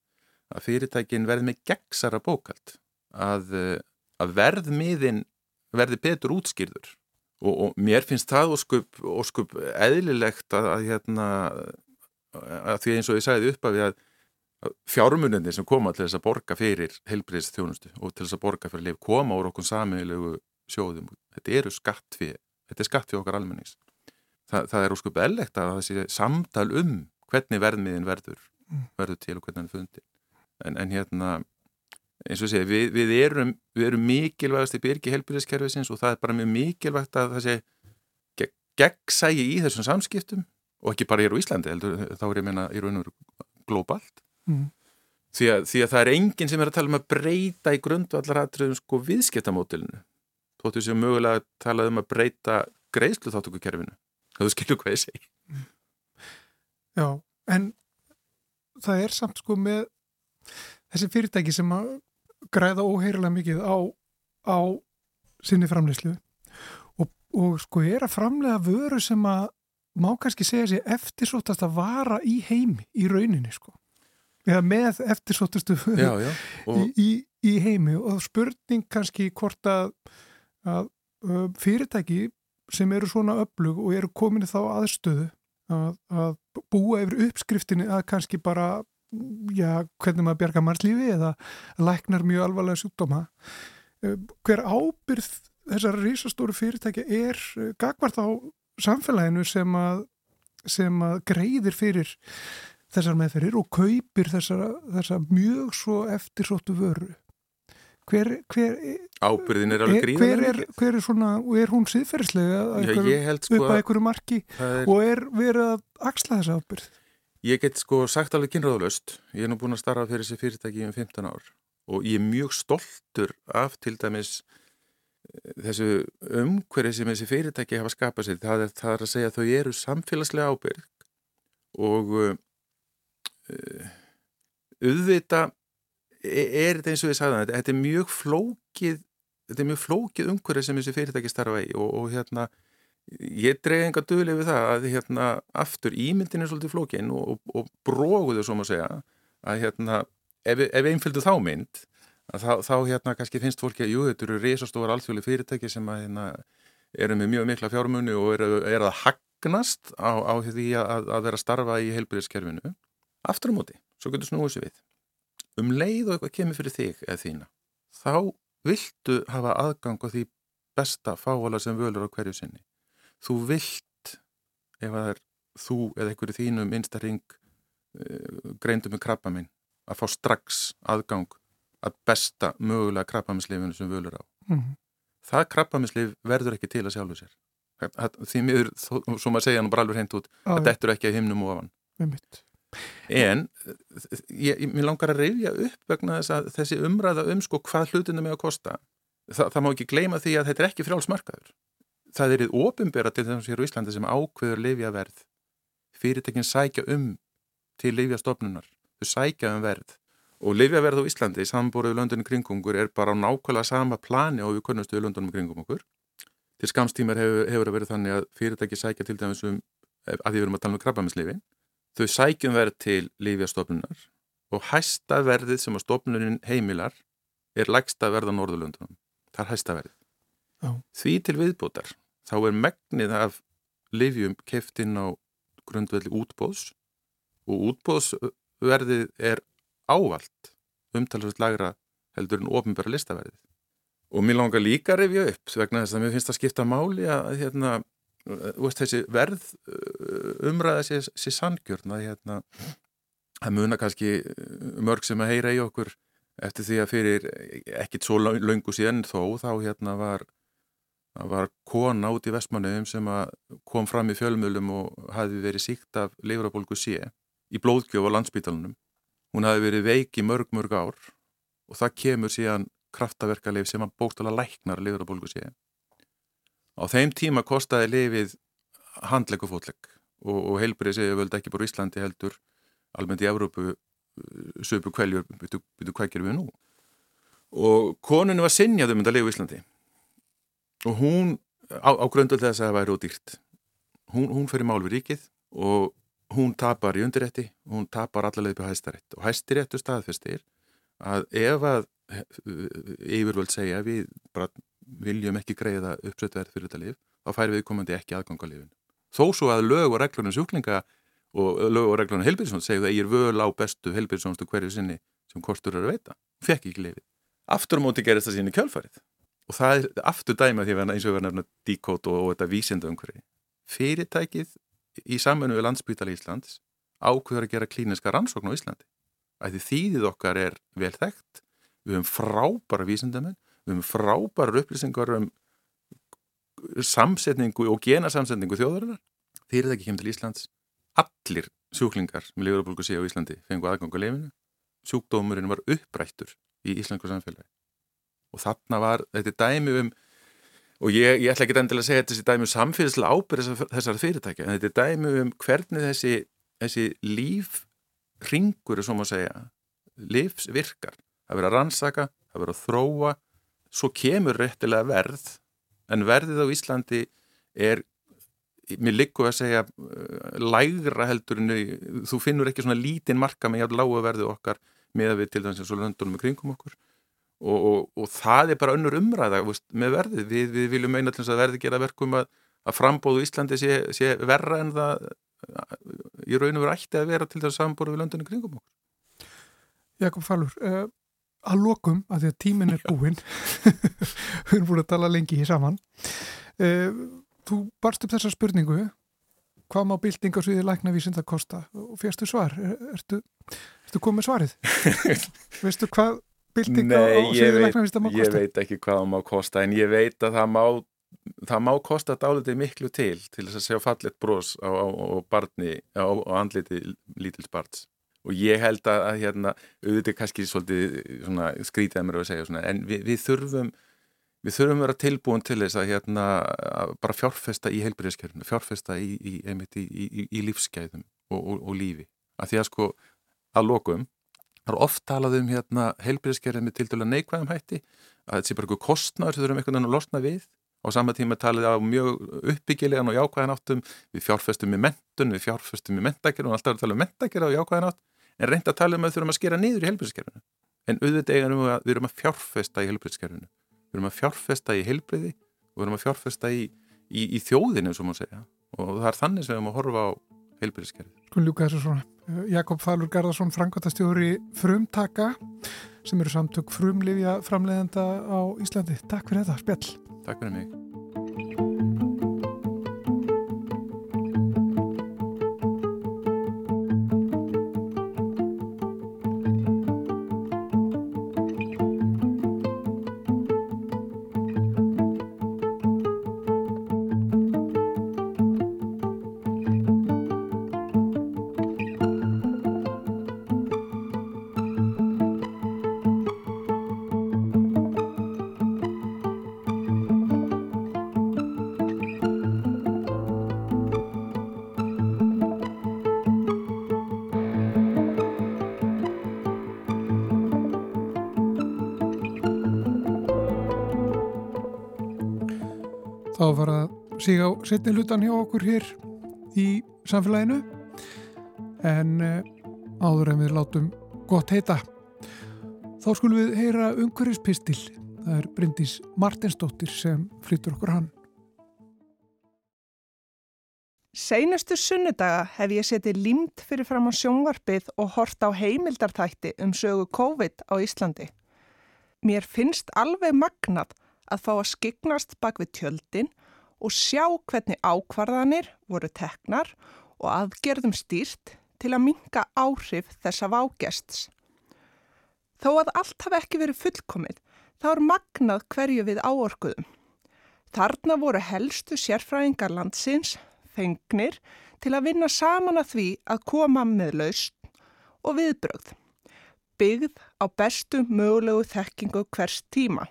að fyrirtækin verði með gegnsara bókald að, að verðmiðin verði betur útskýrður. Og, og mér finnst það óskup, óskup eðlilegt að, að hérna að því eins og ég sagði upp að við að fjármunindi sem koma til þess að borga fyrir helbriðist þjónustu og til þess að borga fyrir liv koma úr okkur samilegu sjóðum þetta eru skatt fyrir, þetta er skatt fyrir okkar almennings. Þa, það er óskup ellegt að það sé samtal um hvernig verðmiðin verður mm. verður til og hvernig hann er fundin en, en hérna eins og sé, við, við erum, erum mikilvægast í byrki helbriðiskerfisins og það er bara mjög mikilvægt að það sé gegnsægi í þessum samskiptum og ekki bara hér á Íslandi heldur, þá er ég meina í raun og veru glóbalt mm. því, að, því að það er enginn sem er að tala um að breyta í grundvallar aðtröðum sko viðskiptamótilinu þóttu sem mögulega tala um að breyta greiðslu þáttökukerfinu þú skilur hvað ég segi. Já, en það er samt sko með þessi fyrirtæki sem að græða óheirilega mikið á, á sinni framleyslu og, og sko er að framlega vöru sem að má kannski segja sér eftirsóttast að vara í heimi í rauninni sko. Já, með eftirsóttustu og... í, í, í heimi. Og spurning kannski hvort að, að fyrirtæki sem eru svona öflug og eru komin í þá aðstöðu að, að búa yfir uppskriftinni að kannski bara já, hvernig maður bjarga mannslífi eða læknar mjög alvarlega sjúkdóma hver ábyrð þessar rísastóru fyrirtækja er gagvart á samfélaginu sem að, sem að greiðir fyrir þessar meðferðir og kaupir þessar, þessar mjög svo eftirsóttu vöru. Hver, hver, Ábyrðin er alveg gríðan. Hver, hver, er svona, og er hún síðferðslega sko upp að einhverju marki er, og er verið að axla þessa ábyrð? Ég get sko sagt alveg kynraðalöst. Ég er nú búin að starfa fyrir þessi fyrirtæki um 15 ár og ég er mjög stoltur af til dæmis eh, þessu umhverju sem þessi fyrirtæki hafa skapað sér. Það er, það er að segja að þau eru samfélagslega ábyrg og uh, auðvita er þetta eins og ég sagði það, þetta er mjög flókið þetta er mjög flókið umhverju sem þessi fyrirtæki starfa í og, og hérna ég dregi enga döguleg við það að hérna aftur ímyndin er svolítið flókin og, og, og bróguðu svo maður segja að hérna ef, ef einföldu þá mynd þá, þá hérna kannski finnst fólki að jú, þetta eru reysastóðar alþjóðli fyrirtæki sem að hérna, eru með mjög mikla fjármunni og eru, eru að hagnast á, á því að, að vera að starfa í heilbyrðiskerfinu. Aftur á móti, svo getur snúið sér við. Um leið og eitthvað kemur fyrir þig eða þína, þá viltu hafa aðgang á því besta fávala sem völur á hverju sinni. Þú vilt, ef það er þú eða einhverju þínum einstaring uh, greindum með krabba minn, að fá strax aðgang að besta mögulega krabbamislifinu sem völur á. Mm -hmm. Það krabbamislif verður ekki til að sjálfu sér. Því miður, svo maður segja nú bara alveg hreint út, að þetta er ekki að himnum og ofan. En ég, ég langar að reyfja upp vegna þess að þessi umræða um sko hvað hlutinu með að kosta. Þa, það má ekki gleyma því að þetta er ekki frjálsmarkaður. Það er í ofinbera til þess að hér á Íslandi sem ákveður lifjaverð. Fyrirtekin sækja um til lifjastofnunar. Þau sækja um verð og lifjaverð á Íslandi samborðið löndunum kringungur er bara á nákvæmlega sama plani og við kunnastu við löndunum kringum okkur. Til skamstímar hefur, hefur verið þannig að fyrirtæki sækja til dæmis um að því við erum að tala um krabbaminslifi. Þau sækjum verð til lifjastofnunar og hæsta verðið sem að stofnunin heimilar er lægsta verð á Norðurlöndunum. Það er hæsta verðið. Já. Því til viðbútar þá er megnið af lifjum keftinn á grundvelli útbóðs og útbóðsverðið er ávalt umtalsvægt lagra heldur en ofinbæra listaverðið. Og mér langar líka að revja upp vegna þess að mér finnst að skipta máli að hérna, veist, þessi verð uh, umræða sér, sér sangjörn að hérna, að muna kannski mörg sem að heyra í okkur eftir því að fyrir ekkit svo laungu síðan þó þá hérna var, var kona út í vestmannuðum sem kom fram í fjölmjölum og hafi verið síkt af leifurabólgu sé í blóðgjöf á landsbítalunum Hún hafi verið veik í mörg, mörg ár og það kemur síðan kraftaverkaleif sem að bóstala læknar lifur að bólgu síðan. Á þeim tíma kostiði lifið handlegg og fótlegg og, og heilbrið séu völd ekki bara Íslandi heldur almennt í Evrópu uh, söpu kvæljur, byrju, hvað gerum við nú? Og konunni var sinjað um þetta lifu í Íslandi og hún á, á gröndu þess að það væri ódýrt. Hún, hún fyrir mál við ríkið og hún tapar í undirétti hún tapar allavega upp á hæstarétt og hæstiréttu staðfestir að ef að yfirvöld segja við bara viljum ekki greiða uppsöttverð fyrir þetta lif þá fær við komandi ekki aðgang á lifin þó svo að lög og reglunum sjúklinga og lög og reglunum helbíðsson segju að ég er völ á bestu helbíðssonstu hverju sinni sem kostur eru að veita. Fekk ekki lifið aftur móti gerist það síni kjálfarið og það er aftur dæma því að eins og við verðum nefna díkót og, og þetta vísindu umhverfi fyrirtækið í samfunnu við landsbytali Íslands ákveður að gera klíniska rannsókn á Íslandi. Ætti þýðið okkar er vel þekkt, við höfum frábæra vísindamenn, við höfum frábæra upplýsingar um samsetningu og genasamsetningu þjóðarinnar. Þegar það ekki kemur til Íslands, allir sjúklingar með lifurabólku sé á Íslandi fengu aðgang á lefinu. Sjúkdómurinn var upprættur í Íslandsku samfélagi. Og þarna var þetta dæmi um og ég, ég ætla ekki endilega að segja þetta þessi dæmi um samfélagslega ábyrð þessar fyrirtækja en þetta er dæmi um hvernig þessi, þessi lífringur er svo maður að segja lífsvirkar, að vera að rannsaka að vera að þróa svo kemur réttilega verð en verðið á Íslandi er mér likku að segja lægra heldur en þú finnur ekki svona lítinn marka með játt lágu verðu okkar með að við til dæmis eins og löndunum í kringum okkur Og, og, og það er bara önnur umræða veist, með verðið. Við, við viljum meina til þess að verði gera verkum að, að frambóðu Íslandi sé, sé verra en það í raun og veru ætti að vera til þess að sambóru við löndunni kringum okkur. Jakob Fallur, uh, að lokum, að því að tímin er búinn, <laughs> við erum búin að tala lengi í saman. Uh, þú barst upp þessa spurningu, hvað má bildingarsviði lækna vísind að kosta og férstu svar? Er, ertu, ertu komið svarið? <laughs> Veistu hvað bildingarsviði lækna vísind að má kosta? Ég veit ekki hvað það má kosta en ég veit að það má það má kosta dálítið miklu til til þess að sjá fallet brós á, á, á barni, á, á andliti lítils barns og ég held að, að hérna, auðvitað kannski svolítið skrítið að mér að segja svona, en við, við þurfum við þurfum að vera tilbúin til þess að hérna að bara fjárfesta í heilbyrðiskerfinu, fjárfesta í, í, í, í lífsgæðum og, og, og lífi, að því að sko að lokum, það er oft talað um hérna heilbyrðiskerfinu til dæla neikvæðum hætti, að þetta sé bara eitthvað kostnar sem þurfum einhvern veginn að losna við á sama tíma talið á mjög uppbyggilegan og jákvæðan áttum, við fjárfestum í mentun, við fjárfestum í mentakir og alltaf tala um mentakir á jákvæðan átt, en reynda að tala um að þurfum að skera niður í helbriðskerfinu. En auðvitað eigum við að við erum að fjárfesta í helbriðskerfinu. Við erum að fjárfesta í helbriði og við erum að fjárfesta í, í, í þjóðinu, sem maður segja. Og það er þannig sem við erum að horfa á helbriðskerfinu. Sko ljúka þessu svona. Jakob Falur Garðarsson, frangotastjóri Frumtaka, sem eru samtök frumlifja framleiðenda á Íslandi. Takk fyrir þetta, spjall. Takk fyrir mig. Síga á setni hlutan hjá okkur hér í samfélaginu en uh, áður en við látum gott heita. Þá skulum við heyra umhverfispistil. Það er Bryndís Martinsdóttir sem flyttur okkur hann. Seinustu sunnudaga hef ég setið límt fyrir fram á sjónvarpið og hort á heimildarþætti um sögu COVID á Íslandi. Mér finnst alveg magnað að fá að skyggnast bak við tjöldin og sjá hvernig ákvarðanir voru teknar og aðgerðum stýrt til að minga áhrif þessa vágests. Þó að allt hafi ekki verið fullkomið, þá er magnað hverju við áorkuðum. Þarna voru helstu sérfræðingar landsins, fengnir, til að vinna saman að því að koma með laust og viðbrögð, byggð á bestu mögulegu þekkingu hvers tíma.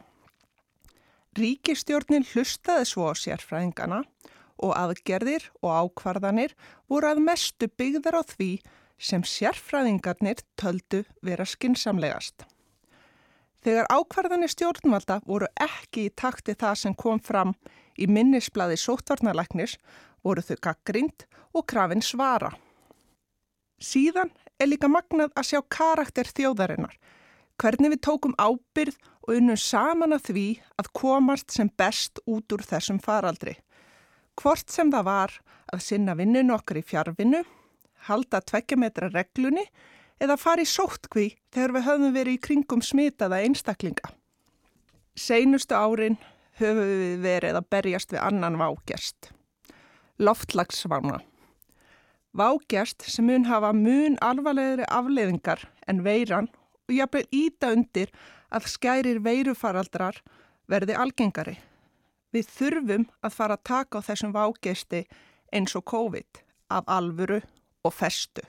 Ríkistjórnin hlustaði svo á sérfræðingana og aðgerðir og ákvarðanir voru að mestu byggðar á því sem sérfræðingarnir töldu vera skinsamlegast. Þegar ákvarðanir stjórnvalda voru ekki í takti það sem kom fram í minnisbladi sóttvarnarleiknis voru þau gaggrind og krafin svara. Síðan er líka magnað að sjá karakter þjóðarinnar, hvernig við tókum ábyrð og unnum saman að því að komast sem best út úr þessum faraldri. Hvort sem það var að sinna vinnun okkur í fjárvinnu, halda tvekkjametra reglunni eða fara í sóttkví þegar við höfum verið í kringum smitaða einstaklinga. Seinustu árin höfum við verið að berjast við annan vágjast. Loftlagsvána. Vágjast sem mun hafa mun alvarlegri afleiðingar en veiran og jafnveg íta undir að skærir veirufaraldrar verði algengari. Við þurfum að fara að taka á þessum vágesti eins og COVID af alvuru og festu.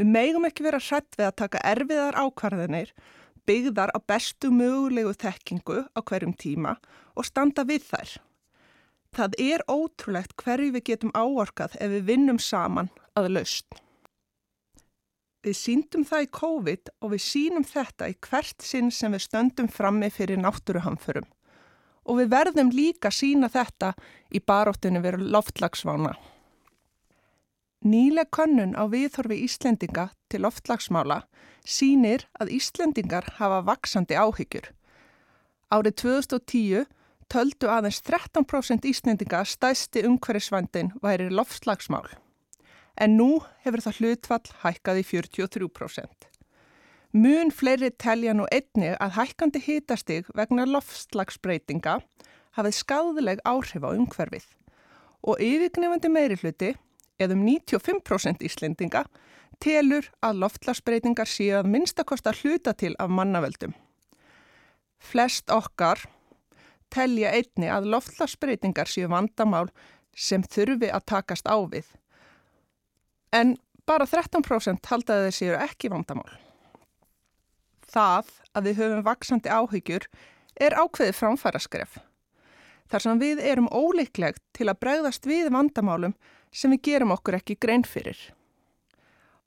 Við megum ekki vera hrætt við að taka erfiðar ákvarðinir, byggðar á bestu mögulegu þekkingu á hverjum tíma og standa við þær. Það er ótrúlegt hverju við getum áorkað ef við vinnum saman að laust. Við síndum það í COVID og við sínum þetta í hvert sinn sem við stöndum frammi fyrir náttúruhamförum. Og við verðum líka sína þetta í baróttinu veru loftlagsvána. Nýleg könnun á viðhorfi Íslendinga til loftlagsmála sínir að Íslendingar hafa vaksandi áhyggjur. Árið 2010 töldu aðeins 13% Íslendinga stæsti umhverfisvændin væri loftslagsmál. En nú hefur það hlutfall hækkað í 43%. Mun fleiri telja nú einni að hækkandi hitastig vegna loftslagsbreytinga hafið skadleg áhrif á umhverfið og yfirgnefandi meiri hluti, eða um 95% Íslendinga, telur að loftslagsbreytingar séu að minnstakosta hluta til af mannavöldum. Flest okkar telja einni að loftslagsbreytingar séu vandamál sem þurfi að takast á við. En bara 13% haldaði þeir séu ekki vandamál það að við höfum vaksandi áhyggjur er ákveðið framfæra skref. Þar sem við erum óleiklegt til að bregðast við vandamálum sem við gerum okkur ekki grein fyrir.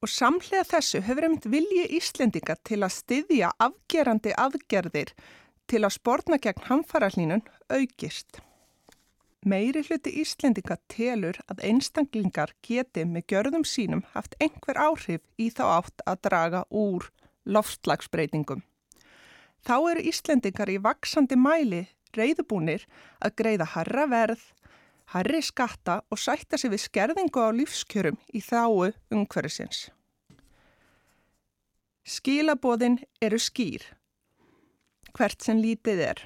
Og samlega þessu hefur einmitt vilji Íslendinga til að styðja afgerandi aðgerðir til að spórna gegn hamfarahlínun aukist. Meiri hluti Íslendinga telur að einstaklingar geti með gjörðum sínum haft einhver áhrif í þá átt að draga úr loftslagsbreytingum. Þá eru Íslendingar í vaksandi mæli reyðubúnir að greiða harra verð, harri skatta og sætta sig við skerðingu á lífskjörum í þáu umhverfisins. Skilabóðin eru skýr. Hvert sem lítið er.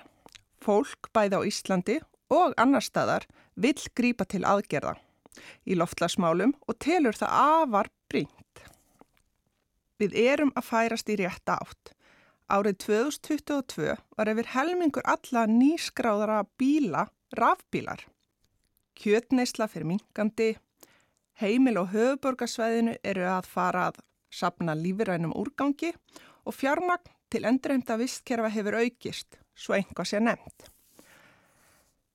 Fólk bæði á Íslandi og annar staðar vill grípa til aðgerða í loftlasmálum og telur það afar brínt. Við erum að færast í rétta átt. Árið 2022 var yfir helmingur alla nýskráðara bíla rafbílar. Kjötneisla fyrir minkandi, heimil og höfuborgarsvæðinu eru að fara að sapna lífirænum úrgangi og fjármagn til endurheimta vistkerfa hefur aukist, svo einhvað sé nefnt.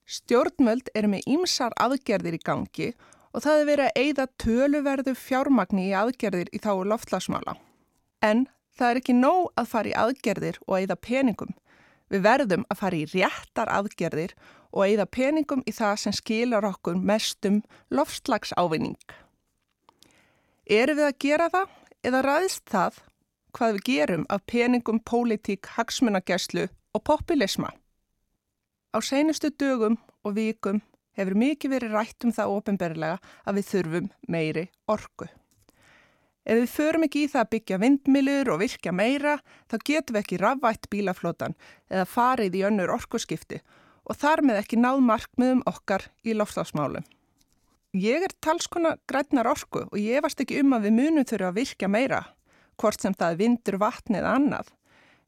Stjórnmöld eru með ímsar aðgerðir í gangi og það er verið að eigða töluverðu fjármagni í aðgerðir í þá loftlasmála. En það er ekki nóg að fara í aðgerðir og eigða peningum. Við verðum að fara í réttar aðgerðir og eigða peningum í það sem skilar okkur mestum lofslagsávinning. Erum við að gera það eða ræðist það hvað við gerum af peningum, pólitík, hagsmunageslu og populisma? Á seinustu dögum og vikum hefur mikið verið rætt um það ofinberlega að við þurfum meiri orgu. Ef við förum ekki í það að byggja vindmilur og virkja meira, þá getum við ekki rafvætt bílaflótan eða farið í önnur orkuskipti og þar með ekki náð markmiðum okkar í lofstafsmálum. Ég er talskona grætnar orku og ég varst ekki um að við munum þurfa að virkja meira, hvort sem það vindur, vatn eða annað.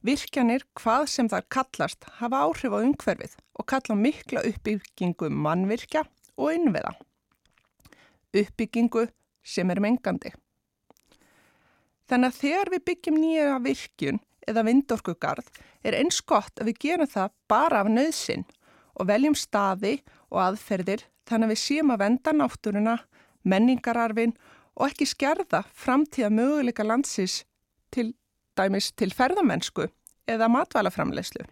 Virkjanir, hvað sem það kallast, hafa áhrif á umhverfið og kalla mikla uppbyggingu mannvirkja og innveða. Uppbyggingu sem er mengandi. Þannig að þegar við byggjum nýja virkjun eða vindorkugarð er eins gott að við gerum það bara af nöðsin og veljum staði og aðferðir þannig að við séum að venda náttúruna, menningararfin og ekki skerða framtíða möguleika landsis til dæmis til ferðamennsku eða matvælaframleyslu.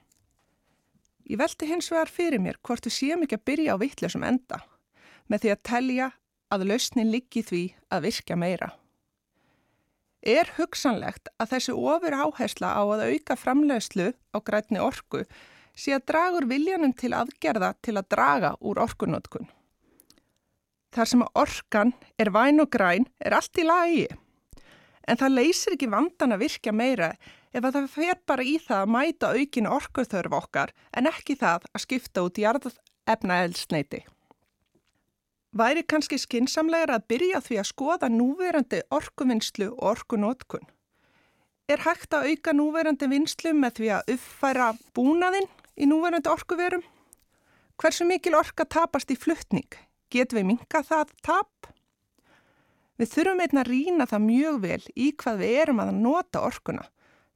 Ég velti hins vegar fyrir mér hvort við séum ekki að byrja á vittlega enda með því að telja að lausnin liggi því að virka meira. Er hugsanlegt að þessi ofur áhersla á að auka framlegslu á grætni orku sé að dragur viljanum til aðgerða til að draga úr orkunótkun? Þar sem að orkan er væn og græn er allt í lagi. En það leysir ekki vandan að virka meira ef að það fer bara í það að mæta aukinu orkuþörf okkar en ekki það að skipta út jarðefnaelsneiti. Væri kannski skinsamlegar að byrja því að skoða núverandi orkuvinnslu og orkunótkun? Er hægt að auka núverandi vinslu með því að uppfæra búnaðinn í núverandi orkuverum? Hversu mikil orka tapast í fluttning? Getum við minka það tap? Við þurfum einnig að rína það mjög vel í hvað við erum að nota orkuna.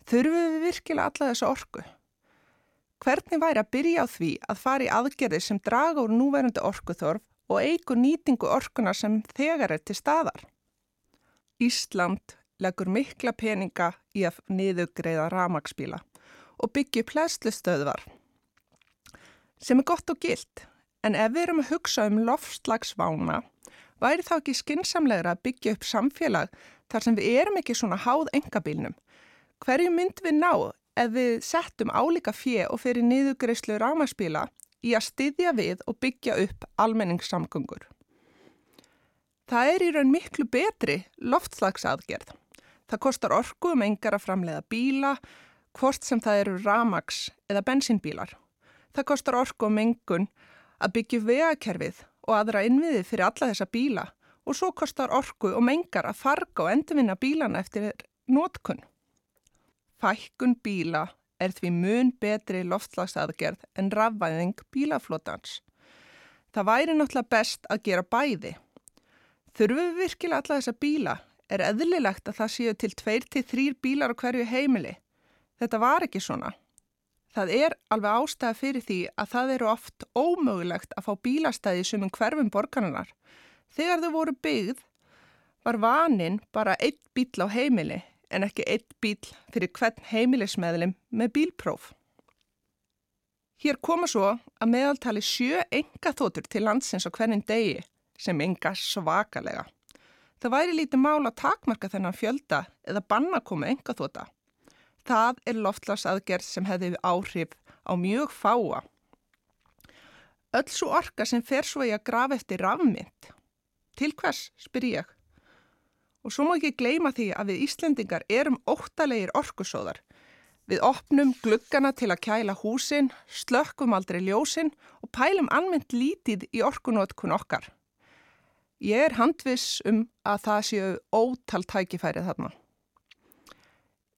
Þurfum við virkilega alla þessu orku? Hvernig væri að byrja á því að fara í aðgerði sem draga úr núverandi orkuþorf og eigur nýtingu orkuna sem þegar er til staðar. Ísland leggur mikla peninga í að niðugreiða ramagsbíla og byggja plæslustöðvar sem er gott og gilt en ef við erum að hugsa um loftslagsvána væri þá ekki skinsamlegra að byggja upp samfélag þar sem við erum ekki svona háð engabílnum. Hverju mynd við ná ef við settum álíka fjö og fyrir niðugreislu ramagsbíla í að styðja við og byggja upp almenningssamgöngur. Það er í raun miklu betri loftslagsaðgerð. Það kostar orku um engar að framleiða bíla, hvort sem það eru ramags eða bensinbílar. Það kostar orku um engun að byggja vegakerfið og aðra innviði fyrir alla þessa bíla og svo kostar orku og mengar að farga og endurvinna bílana eftir nótkunn. Fækkun bíla er því mun betri loftslagsaðgerð en rafvæðing bílaflótans. Það væri náttúrulega best að gera bæði. Þurfum við virkilega alla þessa bíla? Er eðlilegt að það séu til 2-3 bílar á hverju heimili? Þetta var ekki svona. Það er alveg ástæða fyrir því að það eru oft ómögulegt að fá bílastæði sem um hverfum borgarinnar. Þegar þau voru byggð var vanin bara einn bíl á heimili en ekki einn bíl fyrir hvern heimilismeðlim með bílpróf. Hér koma svo að meðaltali sjö enga þótur til landsins á hvernig degi sem enga svakalega. Það væri lítið mál að takmarka þennan fjölda eða banna koma enga þóta. Það er loftlasaðgerð sem hefði áhrif á mjög fáa. Öll svo orka sem fer svo í að grafa eftir rafmynd. Til hvers, spyr ég. Og svo má ekki gleima því að við Íslendingar erum óttalegir orkusóðar. Við opnum gluggana til að kæla húsin, slökkum aldrei ljósin og pælum almennt lítið í orkunótkun okkar. Ég er handvis um að það séu ótal tækifærið þarna.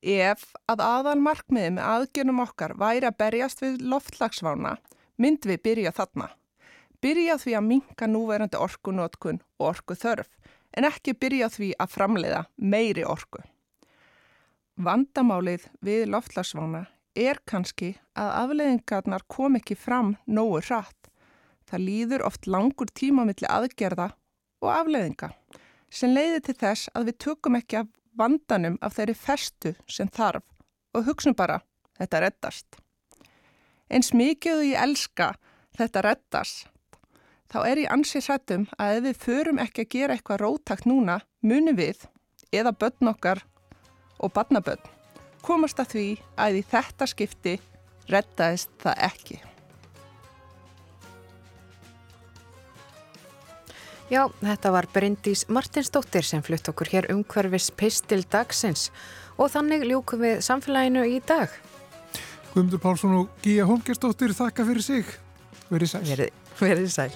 Ef að aðal markmiði með aðgjörnum okkar væri að berjast við loftlagsvána, mynd við byrja þarna. Byrja því að minka núverandi orkunótkun og orku þörf, en ekki byrja því að framleiða meiri orku. Vandamálið við loftlagsvána er kannski að afleiðingarnar kom ekki fram nógu hratt. Það líður oft langur tíma millir aðgerða og afleiðinga sem leiði til þess að við tökum ekki af vandanum af þeirri festu sem þarf og hugsun bara þetta reddast. Eins mikið og ég elska þetta reddast þá er ég ansið sættum að ef við förum ekki að gera eitthvað rótakt núna munum við eða börn okkar og barnabörn komast að því að í þetta skipti reddaðist það ekki. Já, þetta var Bryndís Martinsdóttir sem flutt okkur hér umhverfis pistil dagsins og þannig ljúkum við samfélaginu í dag. Guðmundur Pálsson og Gíja Holmgersdóttir þakka fyrir sig. Verið sæl. Verið, verið sæl.